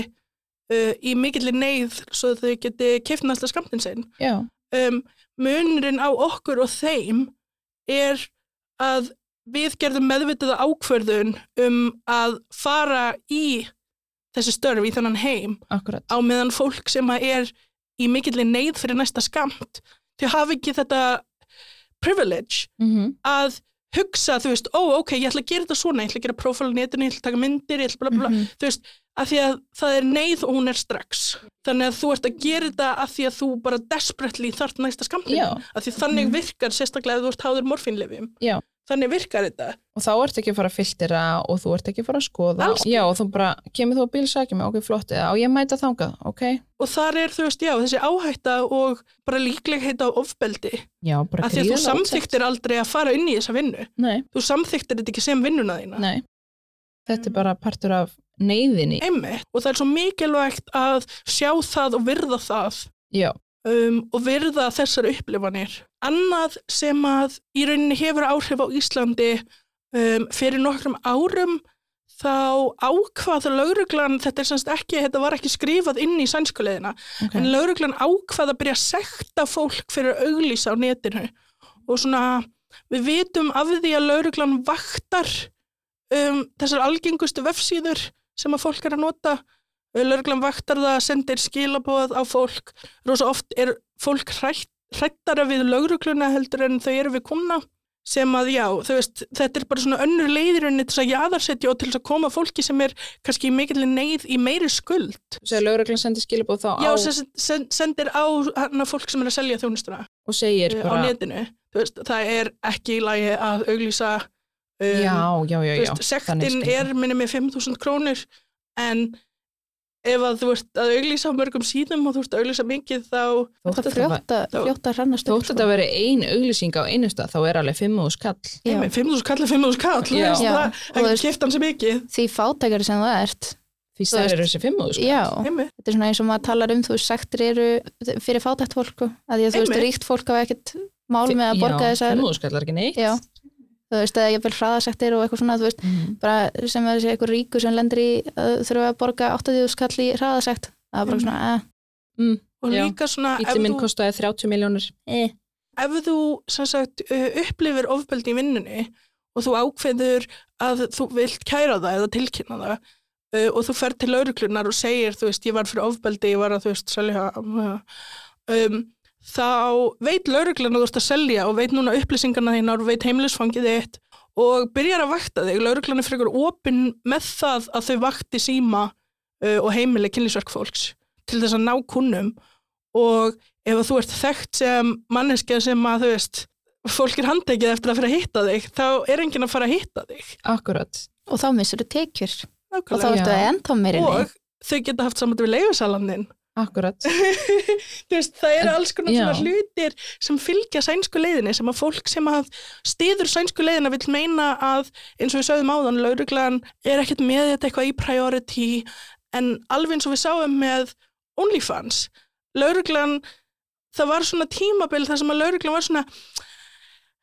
uh, í mikillir neyð svo þau geti keft næsta skamtin sinn. Um, munurinn á okkur og þeim er að við gerðum meðvitaða ákvörðun um að fara í þessi störf í þennan heim akkurat á meðan fólk sem að er í mikillir neyð fyrir næsta skamt þau hafa ekki þetta privilege mm að hugsa, þú veist, ó, ok, ég ætla að gera þetta svona, ég ætla að gera prófál á netinu, ég ætla að taka myndir, ég ætla bla bla bla, Mhm. þú veist, að því að það er neyð og hún er strax. Þannig að þú ert að gera þetta að því að þú bara desperately þart næsta. Já. Að því þannig Mhm. virkar sérstaklega ef þú ert háður morfínlifjum. Já. Þannig virkar þetta. og þá ert ekki að fara að filtera og þú ert ekki að fara að skoða Alls já, og þú bara, kemur þú að bílsækja mig, ok, flott eða á ég mæta þangað, ok Og þar er, þú veist, já, þessi áhætta og bara líklegheit á ofbeldi. já, bara Að því að þú samþyktir aldrei að fara inn í þessa vinnu. nei, Þú samþyktir þetta ekki sem vinnuna þína. nei, þetta er bara partur af neyðinni, Einmitt. Og það er svo mikilvægt að sjá það og virða það. já, um, og virða þessar upplifanir. Annað sem að í rauninni hefur áhrif á Íslandi um, fyrir nokkrum árum þá ákvað lauruglan, þetta er semst ekki, þetta var ekki skrifað inn í sænskuleðina, ok en lauruglan ákvað að byrja að sekta fólk fyrir að auglýsa á netinu og svona við vitum af því að lauruglan vaktar um, þessar algengustu vefsíður sem að fólk er að nota lauruglan vaktar það, sendir skilabóð á fólk, rosa oft er fólk hrætt, hrættara við laurugluna heldur en þau eru við kuna sem að já, þú veist, þetta er bara svona önnur leiðirinni til þess að jaðarsetja og til þess að koma fólki sem er kannski í mikill neyð í meiri skuld. Segir lögreglan sendir skilabóð þá á Já, sen, sendir á hana fólk sem er að selja þjónustuna og segir á bara netinu. Þú veist, það er ekki í lagi að auglýsa um, já, já, já, þú já veist, þannig sektin er minni með 5.000 krónur en ef að þú ert að auglýsa á mörgum síðum og þú ert að auglýsa mikið þá Þótt var- fljóta, fljóta hrannast upp, þótt þetta veri ein auglýsing á einu stað þá er alveg fimm úr skall Já. Nei, 5.000 kall er 5.000 kall Já. Já, það er ekki veist- kipt hann sem mikið. Því fátækari sem það ert því það veist- eru þessi fimm úr skall já, Einmitt. þetta er svona eins og maður talar um þú veist, sektir eru fyrir fátækt fólk sko. að því að þú veist, ríkt fólk hafa ekkert mál með að borga þessar fimm úr skall er ekki neitt. Já, þú veist, eða ég vil hraðasektir og eitthvað svona, þú veist, Mhm. bara sem er þessi eitthvað ríku sem lendir í að þurfa að borga 80 skall í hraðasekt það er bara Mhm. svona, eh, og Já. líka svona ef Ítti minn þú, kostaði 30 miljónir eh. ef þú sem sagt, uh, upplifir ofbeldi í vinnunni og þú ákveður að þú vilt kæra það eða tilkynna það uh, og þú fer til lauruklunar og segir þú veist, ég var fyrir ofbeldi, ég var að þú veist, selja uh, um, þá veit lauruglan að þú ert að selja og veit núna upplýsingarna þínar og veit heimilisfangið þitt og byrjar að vakta þig, lauruglan er frekar opinn með það að þau vakti síma uh, og heimili kynlísverk fólks til þess að ná kunnum og ef þú ert þekkt sem manneskja sem að þú veist fólk er handtekið eftir að fyrir að hitta þig þá er enginn að fara að hitta þig. Akkurat. Og þá missur þú tekjur. Og þá Nákvæmlega. ertu ennþá meirinni og þau geta haft saman við leifusalandin akkurat. Þú veist, það eru alls konar já. svona hlutir sem fylgja sænsku leiðinni sem að fólk sem að stiður sænsku leiðina vil meina að eins og við sögðum áðan, lauruglan er ekkert með þetta eitthvað í priority en alveg eins og við sáum með OnlyFans. Lauruglan, það var svona tímabil þar sem að lauruglan var svona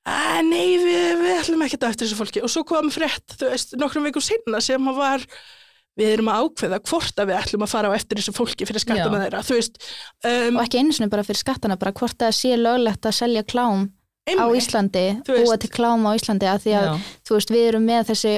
að nei, við, við ætlum ekki að eftir þessu fólki. Og svo kom frétt, þú veist, nokkrum vikum sinna sem að var við erum að ákveða hvort að við ætlum að fara á eftir þessu fólki fyrir skattana Já. þeirra, veist um, og ekki einu sinni bara fyrir skattana bara hvort það sé löglegt að selja klám á einmitt. Íslandi, Þú veist. búa til klám á Íslandi að því að já, þú veist, við erum með þessi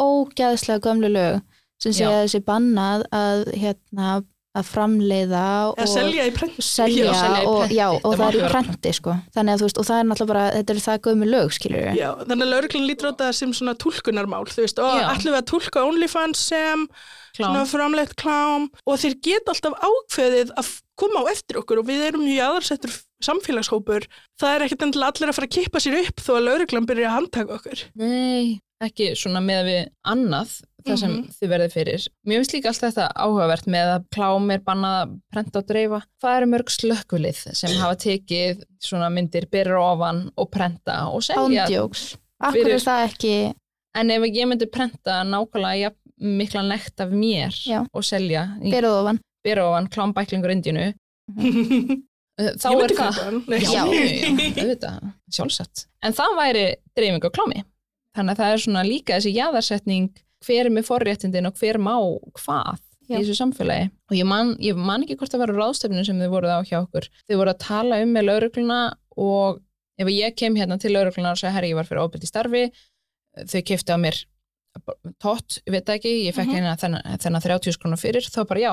ógæðslega gömlu lög sem segja þessi bannað að hérna að framleiða og selja selja, Já, og, já, Það og má það er í prenti sko. þannig að þú veist, og það er náttúrulega bara þetta er það gömu lög, skilur Já, þannig að lauruglan lítur á þetta sem svona túlkunarmál, þú veist, og ætlum við að túlka OnlyFans sem svona framleitt klám. Og þeir geta alltaf ákveðið að koma á eftir okkur og við erum mjög aðarsettur samfélagshópur, það er ekkert endilega allir að fara að kippa sér upp þó að lauruglan byrja að handtaka okkur. Nei, ekki svona með við annað það sem Mhm. þið verðið fyrir. Mér finnst líka allt þetta áhugavert með að klám er bannað að prenta og dreifa. Það eru mörg slökkulið sem hafa tekið svona myndir, byrja ofan og prenta og selja. ándjóks, akkur er það ekki En ef ég myndi prenta nákvæmlega jafn mikla nekt af mér Já. og selja í berið ofan, bera ofan klámbæklingur indínu uh, þá Ég er það já, já, sjálfsagt. En það væri dreifing á klámi. Þannig að það er svona líka þessi jaðarsetning hver er með forréttindin og hver má hvað Já. í þessu samfélagi. Og ég man, ég man ekki hvort það var ráðstefninu sem þau voruð á hjá okkur. Þau voru að tala um með laurugluna og ef ég kem hérna til lauruglunar og segja herri ég var fyrir óbyrti starfi þau kefti á mér tótt, ég veit ekki, ég fekk Mhm. hérna þennan, þennan 30 krónur fyrir, þá bara já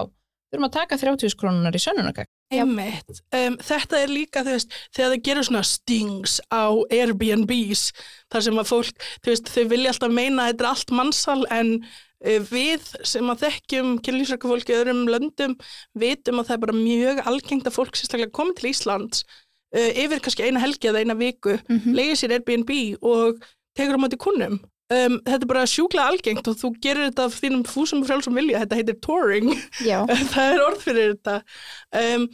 erum að taka 30 krónunar í sönnunagag Einmitt. Um, þetta er líka, þú veist, þegar þau gerir svona stings á Airbnbs, þar sem að fólk, þú veist, þau vilja alltaf meina að þetta er allt mannsal, en uh, við sem að þekkjum kynlýsraka fólki öðrum löndum, vitum að það er bara mjög algengt að fólk sérstaklega komi til Íslands uh, yfir kannski eina helgi eða eina viku, mm -hmm. leiði sér Airbnb og tekur á móti kunnum. Um, þetta er bara sjúklega algengt og þú gerir þetta af þínum fúsum og frjálsum vilja, þetta heitir touring. Það er orð fyrir þetta um,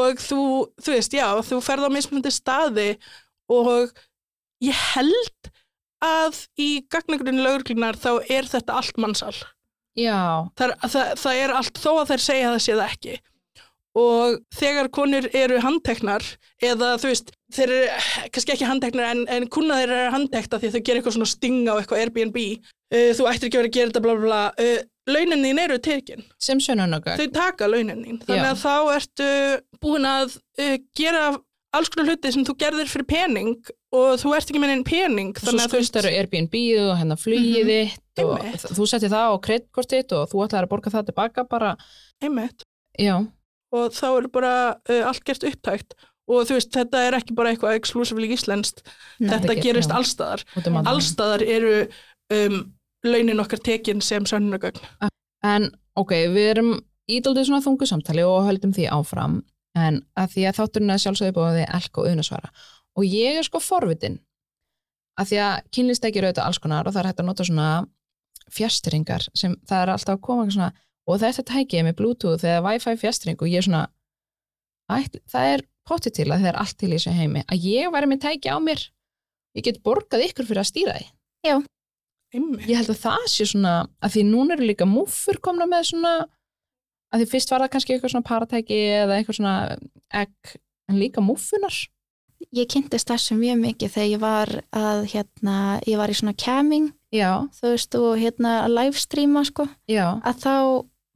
og þú, þú veist, já, þú ferð á mismunandi staði og ég held að í gagnagrunni lauruglunar þá er þetta allt mannsal. já, Það, það, það er allt þó að þær segja að það sé það ekki. Og þegar konur eru handteknar eða þú veist, þeir eru kannski ekki handteknar en, en kuna þeir eru handtekta því þau gerir eitthvað svona stinga á eitthvað Airbnb, uh, þú ættir ekki að vera að gera þetta bla bla bla, uh, launin þín eru tekin sem sönnunagag þau taka launin þín þannig Já. að þá ertu búin að uh, gera alls konar hluti sem þú gerðir fyrir pening og þú ert ekki með einn pening svo þannig að þú skuldar Airbnb og hérna flugið Mhm. þitt og Einmitt. þú setti það á kreditkortið og þú ætlaðir að borga það tilbaka bara, einmitt já, og þá er bara uh, allt gert upptækt. Og þú veist þetta er ekki bara eitthvað exclusively íslenskt. Nei, þetta ekki- gerist já. allstaðar um allstaðar eru um, launin okkar tekin sem sönnugögn En ok, við erum ídaldið svona þungu samtali og höldum því áfram. En að því að þátturinn að sjálfsögði búið elk og unasvara og ég er sko forvitin. Að því að kynlistækir auðvitað alls konar og það er hægt að nota svona fjastringar sem það er alltaf að koma svona og þetta tækið með bluetooth eða wifi fjastring og ég er svona ætl, það er pottið til að það er allt til í þessu heimi að ég væri með tæki á mér. Ég get borgað ykkur fyrir að stýra því. Einmitt. Ég held að það sé svona að því núna eru líka múffur komna með svona að því fyrst var það kannski eitthvað svona paratæki eða eitthvað svona egg en líka múffunar. Ég kynntist þessu mjög mikið þegar ég var að hérna, ég var í svona camming já, þú veist og hérna að livestreama sko. Já, að þá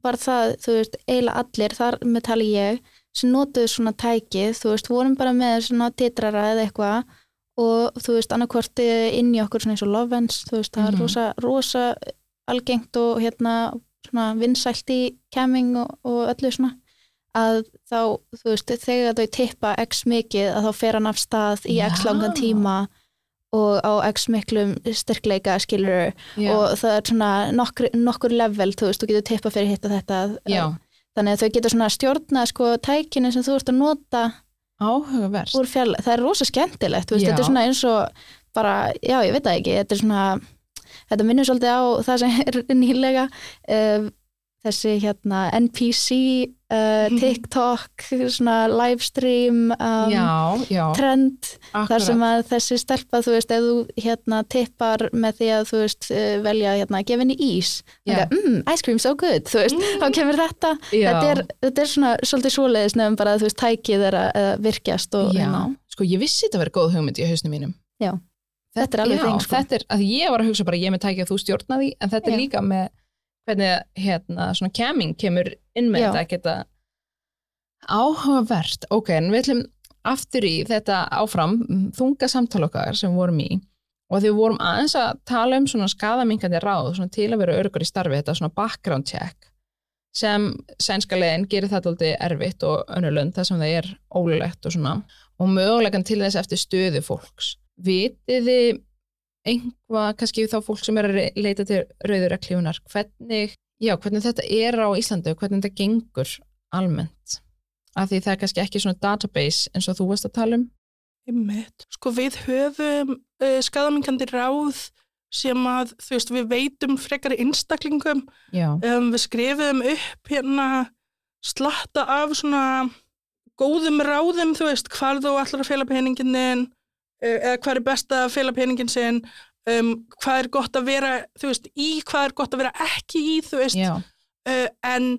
var það, þú veist, eiginlega allir þar með tali ég sem notuðu svona tækið, þú veist, vorum bara með svona titrara eða eitthvað og þú veist, annarkvort inn í okkur svona eins og Lovens, þú veist, það er Mhm. rosa, rosa algengt og hérna svona vinsælt í camming og, og öllu svona að þá, þú veist, þegar þau tippa x mikið að þá fer hann af stað í x langan tíma og á x miklum styrkleika skilur já, og það er svona nokkur, nokkur level, þú veist, þú getur tippa fyrir hitt og þetta. Já. þannig að þau getur svona stjórna sko tækinu sem þú ert að nota fjall, það er rosa skemmtilegt veist, þetta er svona eins og bara, já, ég veit það ekki, þetta er svona þetta minnur svolítið á það sem er nýlega uh, þessi hérna NPC uh, TikTok, svona livestream um, já, já, trend þar akkurat. sem að þessi stelpa, þú veist, ef þú hérna tippar með því að þú veist eh, velja hérna að gefa henni ís Já. Þannig að, mm, ice cream so good, þú veist, þá kemur þetta. Þetta er, þetta er svona svolítið svoleiðis nefnum bara að þú veist, tækið er að, að virkjast og já, hérna, sko ég vissi þetta verið góð hugmynd í hausnum mínum. Já. Þetta er alveg þing, sko. þetta er, að ég var að hugsa bara ég með tækja að þú stjórna því en þetta Já. er líka með hvernig hérna svona camming kemur inn með Já. þetta að geta áhugavert, ok, en við ætlum aftur í þetta áfram þunga samtal okkar sem vorum í og því við vorum aðeins að tala um svona skadamingandi ráð, svona til að vera örgur í starfi, þetta svona background check sem sænska leiðin gerir þetta aldrei erfitt og önnulönd þar sem það er ólulegt og svona og mögulegan til þess eftir stöðu fólks. Vitið þið einhvað, kannski þá fólk sem er að leita til rauðureklífunar, hvernig, já, hvernig þetta er á Íslandi og hvernig þetta gengur almennt? Af því það er kannski ekki svona database eins og þú varst að tala um. Einmitt. Sko við höfum uh, skadamingandi ráð sem að þú veist við veitum frekari einstaklingum um, við skrifum upp hérna slatta af svona góðum ráðum þú veist hvar þú ætlar að fela peningin þinn uh, eða hvað er best að fela peningin sinn? Um, hvað er gott að vera þú veist í hvað er gott að vera ekki í þú veist? Uh, en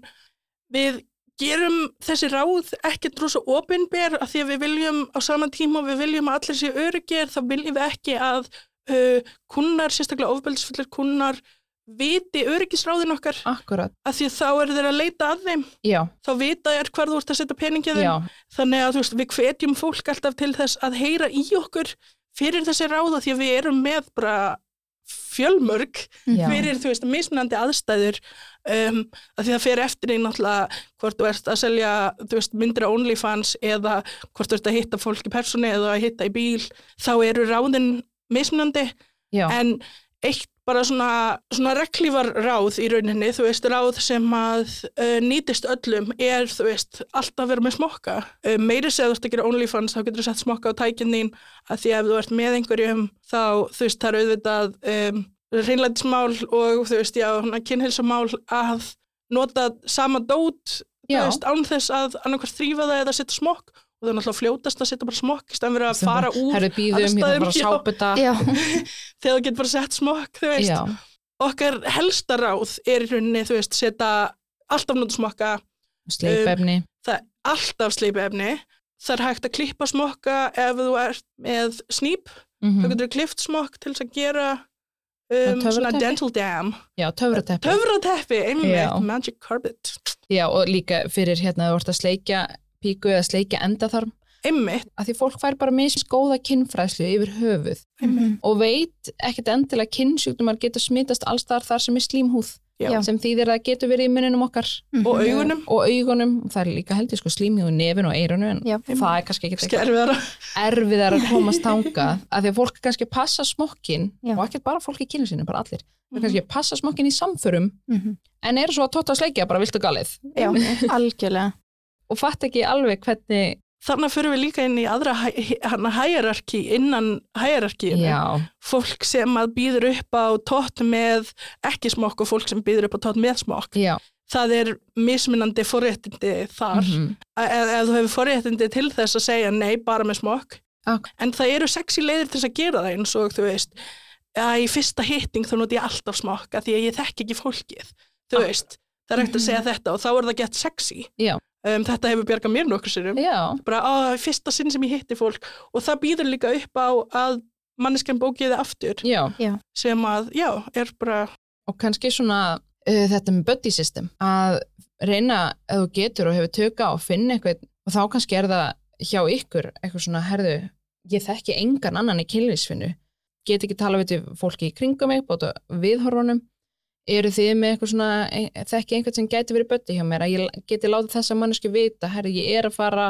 við gerum þessi ráð ekkert rosa opinber að því að við viljum á sama tíma og við viljum að allir séu öryggir þá viljum við ekki að uh, kunnar, sérstaklega ofbeldisfullir kunnar viti öryggisráðin okkar. Akkurat, að því að þá eru þeir að leita að þeim. Já, þá vita er hvar þú ert að setja peningið þannig að veist, við hvetjum fólk alltaf til þess að heyra í okkur fyrir þessi ráða því að við erum með bara fjölmörg já, fyrir þú veist mismunandi aðstæður. Um, að því það fer eftir í náttúrulega hvort þú ert að selja veist myndra OnlyFans eða hvort þú ert að hitta fólk í persóni eða að hitta í bíl. Þá eru ráðin mismunandi. Já, en eitt bara svona, svona reglívar ráð í rauninni, þú veist, ráð sem að uh, nýtist öllum er, þú veist, alltaf vera með smokka. Uh, meiri segðu þú ert að gera OnlyFans, þá getur þú sett smokka á tækinn þín, að því ef þú ert með einhverjum, þá, þú veist, það er auðvitað um, reynlætismál og, þú veist, já, kynheilsamál að nota sama dót, þú Já. veist, án þess að annarkvært þrýfa það eða setja smokk og það er náttúrulega fljótast að setja bara smokk í stæðan verið að fara úr herru býðum, hérna bara sáputa þegar þú getur bara sett smokk, þú veist. Já, okkar helsta ráð er í rauninni, þú veist, setja alltaf nota smokka, sleipefni. það er alltaf sleipefni, það er hægt að klippa smokka ef þú ert með snýp, mm getur þú klift smokk til þess að gera um, svona dental dam, já, töfrateppi töfrateppi, einmitt, Já. magic carpet, já, og líka fyrir hérna þú ert að sleikja píku eða sleikja endaþarm einmitt, að því fólk fær bara misst góða kinnfræðslu yfir höfuð Mhm. og veit ekkert endilega kynnsjúkdumar getur smitast allstar þar sem er slímhúð Já. sem þýðir að getur verið í muninum okkar og augunum, og augunum, það er líka heldur sko slímhúð í nefinu og eirunu en Já. það er kannski ekki skerfiðara, erfiðar að komast tangað að því að fólk kannski passa smokkin Já. og ekkert bara fólk í kynnu sinni, bara allir það kannski passa smokkin í samförum Mhm. en eru svo að tóta að sleikja bara viltu galið Já, algjörlega. Og fatt ekki alveg hvernig þannig fyrir við líka inn í aðra hæjararki, innan hæjararkíinu, já, fólk sem að býður upp á tótt með ekki smokk og fólk sem býður upp á tótt með smokk. já, Það er mismunandi forréttindi þar. mhm, Ef, ef þú hefur forréttindi til þess að segja nei bara með smokk. Ok. En það eru sexy leiðir til þess að gera það eins og þú veist, að í fyrsta hitting þá noti ég alltaf smokk að því að ég þekk ekki fólkið. Þú Ah. veist, það er ekkert að segja þetta og þá er það gett sexy. Já. Um, þetta hefur bjargað mér nokkur sinnum. já, Bara á fyrsta sinn sem ég hitti fólk. Og það býður líka upp á að manneskjan bókiði aftur. Já. Sem að, já, er bara og kannski svona uh, þetta með buddy system. Að reyna ef þú getur og hefur tökka og finna eitthvað og þá kannski er það hjá ykkur eitthvað svona, herðu, ég þekki engan annan í kynlífsfinnu get ekki tala við til fólki í kringum mig bóta viðhorfunum eru þið með eitthvað svona, e- þekki einhvern sem gæti verið buddy hjá mér? Að ég geti látið þessa manneski vita, herðu, ég er að fara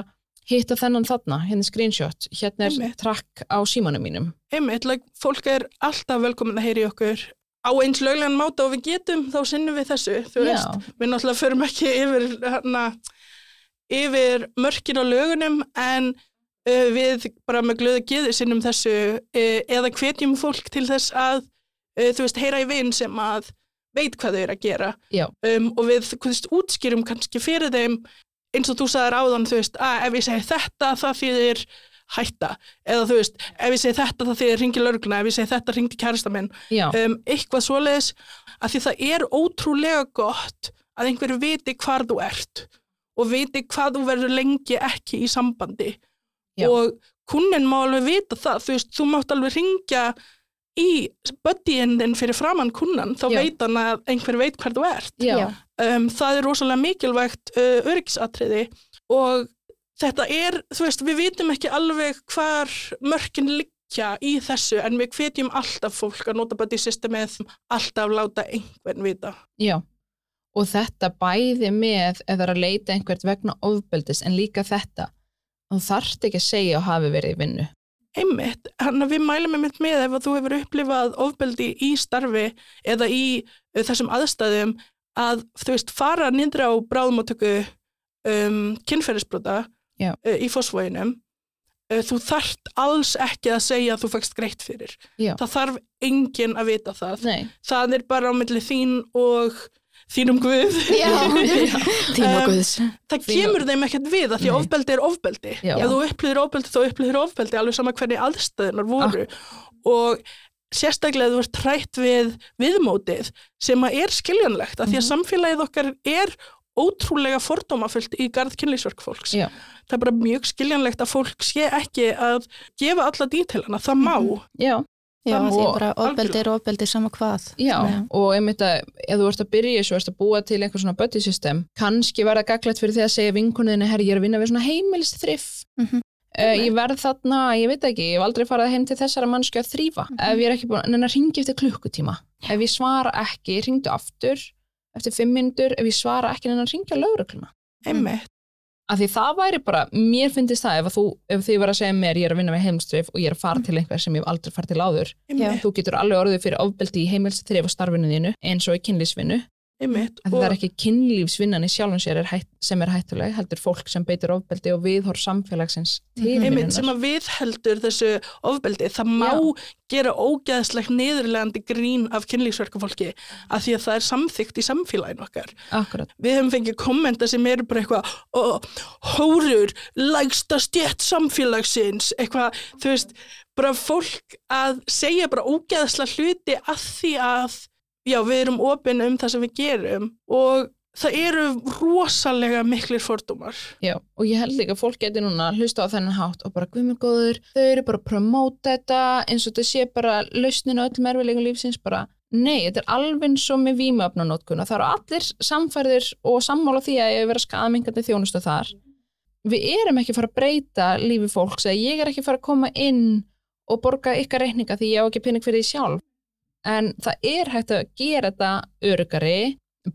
hitta þennan þarna, hérna er screenshot. Hérna er Einmitt. trakk á símanum mínum. Einmitt, like, fólk er alltaf velkomin að heyri okkur. Á eins löglegan máta og við getum þá sinnum við þessu, þú Já. veist. Við náttúrulega förum ekki yfir hana, yfir mörkin á lögunum en uh, við bara með glöðu geði sinnum þessu uh, eða hvetjum fólk til þess að uh, þú veist, heyra í vinn sem að veit hvað þau eru að gera. Um, og við veist, útskýrum kannski fyrir þeim eins og þú sagðir áðan þú veist, að ef ég segi þetta það þýðir hætta. Eða þú veist, ef ég segi þetta það þýðir ringi lörguna, ef ég segi þetta ringi kærasta minn. Já, um, eitthvað svoleiðis að því það er ótrúlega gott að einhverju viti hvar þú ert og viti hvað þú verður lengi ekki í sambandi. Já. og kunnin má alveg vita það þú veist, þú mátt alveg ringja í buddyinn þinn fyrir framann kunnan, þá Já. veit hann að einhver veit hvar þú ert um, það er rosalega mikilvægt uh, öryggisatriði og þetta er, þú veist, við vitum ekki alveg hvar mörkin liggja í þessu en við hvetjum alltaf fólk að nota buddy systemið, alltaf láta einhvern vita. Já, og þetta bæði með er að leita einhvert vegna ofbeldis en líka þetta, þú þarft ekki að segja og hafi verið í vinnu. Einmitt, hann að við mælum einmitt með ef þú hefur upplifað ofbeldi í starfi eða í uh, þessum aðstæðum að þú veist fara nýndra á bráðumáttöku um, kynferðisbrota uh, í fósfóinum uh, þú þarft alls ekki að segja að þú fækst greitt fyrir. Já. Það þarf enginn að vita það. Nei, Það er bara á milli þín og þínum guð. Já, tíma Um, guðs. það kemur þeim ekkert við að því Nei. ofbeldi er ofbeldi Já. ef þú upplýðir ofbeldi þá upplýðir ofbeldi alveg sama hvernig aðstæðunar voru og sérstaklega ef þú ert trætt við viðmótið sem að er skiljanlegt að því að samfélagið okkar er ótrúlega fordómafullt í garð kynlýsverk fólks. Já. Það er bara mjög skiljanlegt að fólk sé ekki að gefa alla dítilana, það má. Já, Já, Það því bara ofbeldi er ofbeldi sama hvað. Já, að- og einmitt að ef þú ert að byrja þessu, ert að búa til einhver svona buddy system, kannski verða gaglegt fyrir því að segja vinkunniðinni, herri, ég er að vinna við svona heimilsþriff Mhm. uh, ég verð þarna, ég veit ekki, ég hef aldrei farið heim til þessara mannskja að þrýfa Mhm. ef ég er ekki búin að ringi eftir klukkutíma. Ef ég svara ekki, ringdu aftur eftir fimm myndur, ef ég svara ekki en að ringja lögregluna. Einmitt. Af því það væri bara, mér finnst það ef, að þú, ef þið var að segja mér, ég er að vinna við heimilsþriff og ég er að fara til einhver sem ég hef aldrei farið til áður. Einmitt. þú getur alveg orðið fyrir ofbeldi í heimilsþrif og starfinu þínu eins og í kynlífsvinnu Einmitt. en það er ekki kynlífsvinnan í sjálfum sér er hætt, sem er hættuleg, heldur fólk sem beitir ofbeldi og viðhor samfélagsins Mhm. Einmitt sem að við heldur þessu ofbeldi, það má gera ógeðslegt niðurlegandi grín af kynlífsverkafólki af því að það er samþygt í samfélaginu okkar. Akkurat, Við höfum fengið kommenta sem eru bara eitthvað "Ó, hórur, lægsta stjætt samfélagsins, eitthvað, þú veist, bara fólk að segja bara ógeðslega hluti að því að, já, við erum opin um það sem við gerum og það eru rosalega miklir fordómar. já, og ég held líka að fólk geti núna að hlusta á þennan hátt og bara guðmur góður, þau eru bara að promóta þetta eins og þetta sé bara lausnin á öllum erfiðleikum lífsins bara Nei, þetta er alveg eins og með vímöfnunótkun og það eru allir samfærðir og sammála því að ég hef verið skadmingandi þjónustu þar. Við erum ekki að fara að breyta lífi fólks eða ég er ekki að fara að koma inn og borga ykkar reikninga því ég á ekki pening fyrir því sjálf. En það er hægt að gera þetta örugari,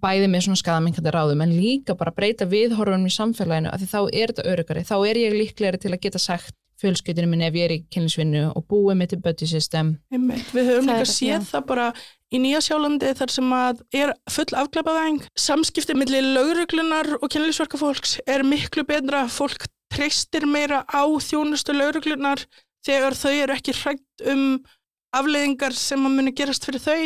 bæði með svona skadmingandi ráðum en líka bara breyta viðhorfunum í samfélaginu af því þá er þetta örugari. Þá er ég líklegri til að geta sagt fjölskyldinu minni ef ég er í kynlisvinnu og búið með til buddy system. Einmitt. Við höfum líka séð já. það bara í Nýja Sjálandi þar sem að er full afglapaðæng. Samskipti milli lauruglunar og kynlífsverkafólks er miklu betra. Fólk treystir meira á þjónustu lauruglunar þegar þau eru ekki hrætt um afleiðingar sem að muni gerast fyrir þau.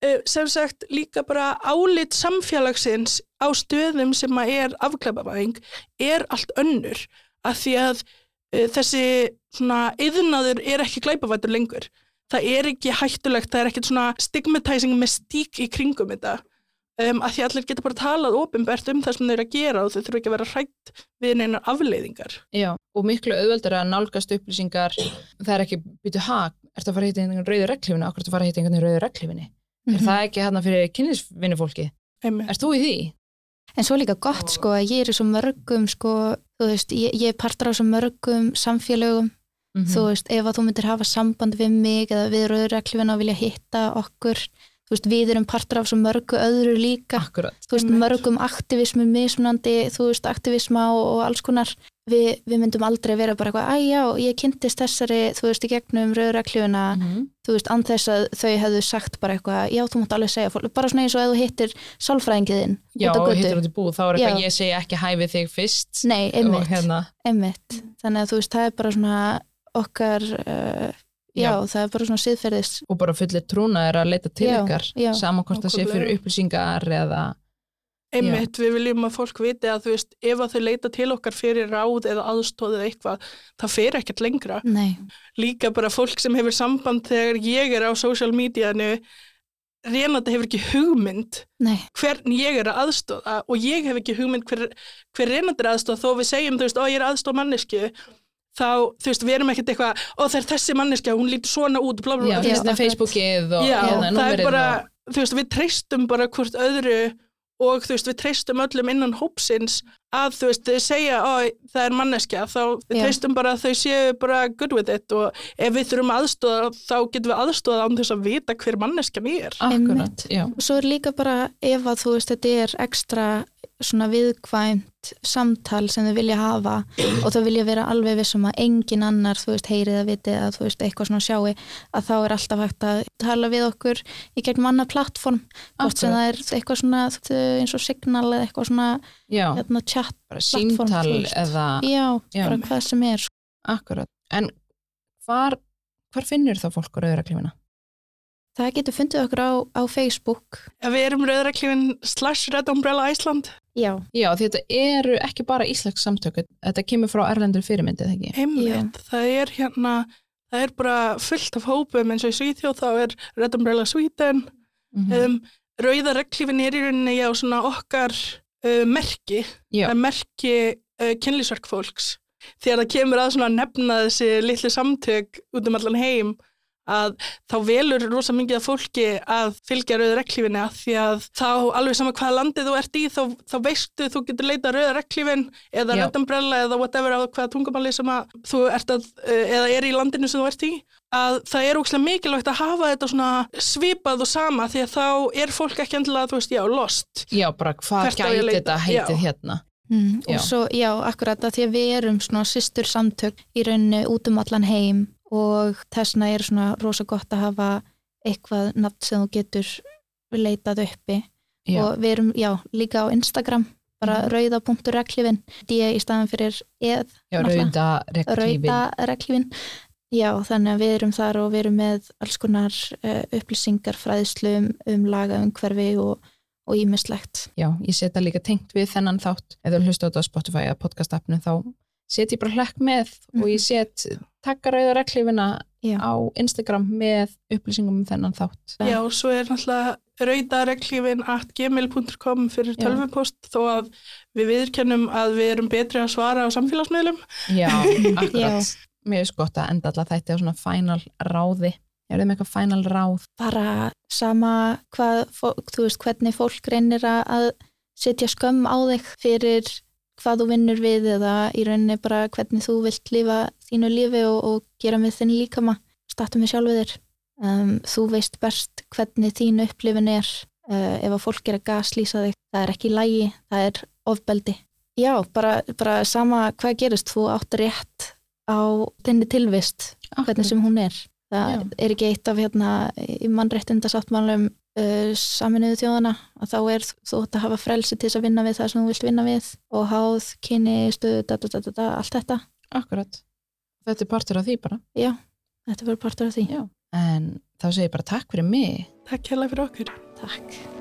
Eh, Sem sagt líka bara álit samfélagsins á stöðum sem að er afglapaðæng er allt önnur af því að uh, þessi svona yðnaður er ekki glæpavættur lengur. Það er ekki hættulegt, það er ekkert svona stigmatizing mystík í kringum þetta. Um, að því allir geta bara talað ofinbært um það sem þau eru að gera og þau þurfu ekki að vera hrætt við neinar afleiðingar. Já, og miklu auðveldur að nálgast upplýsingar það er ekki býtu hag, ertu að fara að hitta einhvern rauður reglífinni, okkur ertu að fara að hitta einhvern rauður reglífinni er Mhm. það ekki hérna fyrir kynlisvinnufólki. Erst þú í því? En svo líka gott sko að ég er í svo mörgum sko, þú veist, ég, ég er partur á svo mörgum samfélögum, Mm þú veist, ef að þú myndir hafa samband við mig eða við rauðreglifin og vilja hitta okkur, þú veist, við erum partur af svo mörgu öðru líka, Akkurat. Þú veist, mörgum aktivismu mismunandi, þú veist, aktivisma og, og alls konar, við, við myndum aldrei vera bara eitthvað, æ já, ég kynntist þessari, þú veist, í gegnum rauðreglifina, mm þú veist, án þess að þau hefðu sagt bara eitthvað, já, þú mátt alveg segja fólk, bara svona eins og ef þú hittir sálfræðingiðinn Já, út á götu. hittir út í búð, þá er eitthvað Já. ég segi ekki hæfið þig fyrst Nei, og einmitt, hérna, einmitt. Þannig að þú veist, það er bara svona okkar, uh, já, Já. það er bara svona siðferðis. og bara fullir trúna er að leita til Já, ykkar já. saman hvort það sé fyrir upplýsingar eða Einmitt, við viljum að fólk viti að þú veist, ef að þau leita til okkar fyrir ráð eða aðstóð eða eitthvað, það fer ekkert lengra. Nei, Líka bara fólk sem hefur samband þegar ég er á social medianu, reynandi hefur ekki hugmynd nei, hvern ég er að aðstóða og ég hef ekki hugmynd hver, hver reynandi er aðstóða þó við segjum, þú veist, ó ég er aðstóð mannesku þá, þú veist, við erum ekkert eitthvað ó það er þessi manneska, hún lítur svona út bla, bla, já, bla. finnst það akkurat. Facebookið og Já, hérna, það er bara, þú veist, við treystum bara hvort öðru og þú veist, við treystum öllum innan hópsins að þú veist, þau segja, ó, það er manneskja, þá Já. treystum bara að þau séu bara good with it og ef við þurfum aðstóða, þá getum við aðstóða án þess að vita hver manneskjan er. akkurat, já, og svo er líka bara ef að þú veist, þetta er ekstra svona viðkvæmt samtal sem þau vilja hafa og þau vilja vera alveg vissum að engin annar, þú veist, heyrið að viti að þú veist, eitthvað svona sjáu, að þá er alltaf hægt að tala við okkur í gegnum annað plattform, hvort sem það er eitthvað svona eins og signal eða eitthvað svona hérna, chat, bara plattform, eða, já, Já. bara hvað sem er sko. akkurat en hvar, hvar finnur þá fólk á rauðraklifina? það getur fundið okkur á, á Facebook Ef við erum rauðraklifin slash Red Umbrella Iceland, já, Já, því þetta eru ekki bara íslensk samtök þetta kemur frá erlendur fyrirmyndið, ekki? heimleitt, það er hérna, það er bara fullt af hópum eins og í Svíþjóð, þá er Red Umbrella Sweden, Mhm. um, rauða reglífin er í rauninni já svona okkar uh, merki, er merki uh, kynlísverk fólks. Þegar það kemur að nefna þessi litlu samtök út um allan heim að þá velur rosa mikið af fólki að fylgja rauða reglífinni að því að þá alveg sama hvaða landið þú ert í þá, þá veistu þú getur leita rauða reglífin eða Umbrella eða whatever á hvaða tungumáli sem að þú ert að uh, eða er í landinu sem þú ert í að það er ókslega mikilvægt að hafa þetta svona svipað og sama því að þá er fólk ekki endilega, þú veist, já, lost Já, bara hvað gæti þetta heitið Já. hérna? Mm, Já. og svo, já, akkurat að því að við erum svona systur samtök í rauninni út um allan heim og þessna er svona rosa gott að hafa eitthvað nafn sem þú getur leitað uppi Já. og við erum, já, líka á Instagram bara Mhm. rauða.reglifin D í staðan fyrir eð Já, náttúrulega. rauða reglífin. rauðareglifin já, þannig að við erum þar og við erum með alls konar uh, upplýsingar fræðslu um, um laga umhverfi og, og ímislegt Já, ég setja líka tengt við þennan þátt þú hlusta á þetta á Spotify eða podcast-appinu þá set ég bara hlekk með og ég set takka rauða reglífina Já. á Instagram með upplýsingum um þennan þátt. Já, og svo er náttúrulega raudareglífin at gmail.com fyrir tölvupost þó að við viðurkennum að við erum betri að svara á samfélagsmiðlum. Já, akkurat. Mér finnst gott að enda alltaf þetta á svona final ráði. Er það með eitthvað final ráð? bara sama hvað, þú veist, hvernig fólk reynir að setja skömm á þig fyrir hvað þú vinnur við eða í rauninni bara hvernig þú vilt lifa þínu lífi og, og gera með þinn líkama. Startu með sjálfið þér. Um, þú veist best hvernig þín upplifin er uh, ef að fólk er að gaslýsa þig. Það er ekki lægi, það er ofbeldi. Já, bara, bara sama hvað gerist, þú átt rétt á þinni tilvist hvernig sem hún er. Það Já. er ekki eitt af hérna í mannréttindasáttmálum uh, saminuðu þjóðana að þá er þú átt að hafa frelsi til þess að vinna við það sem þú vilt vinna við og háð, kynni, stöðu, da, da, da, da, da, allt þetta Akkurat. Þetta er partur af því bara. já, þetta verður partur af því Já. En þá segir ég bara takk fyrir mig. Takk hérlega fyrir okkur. takk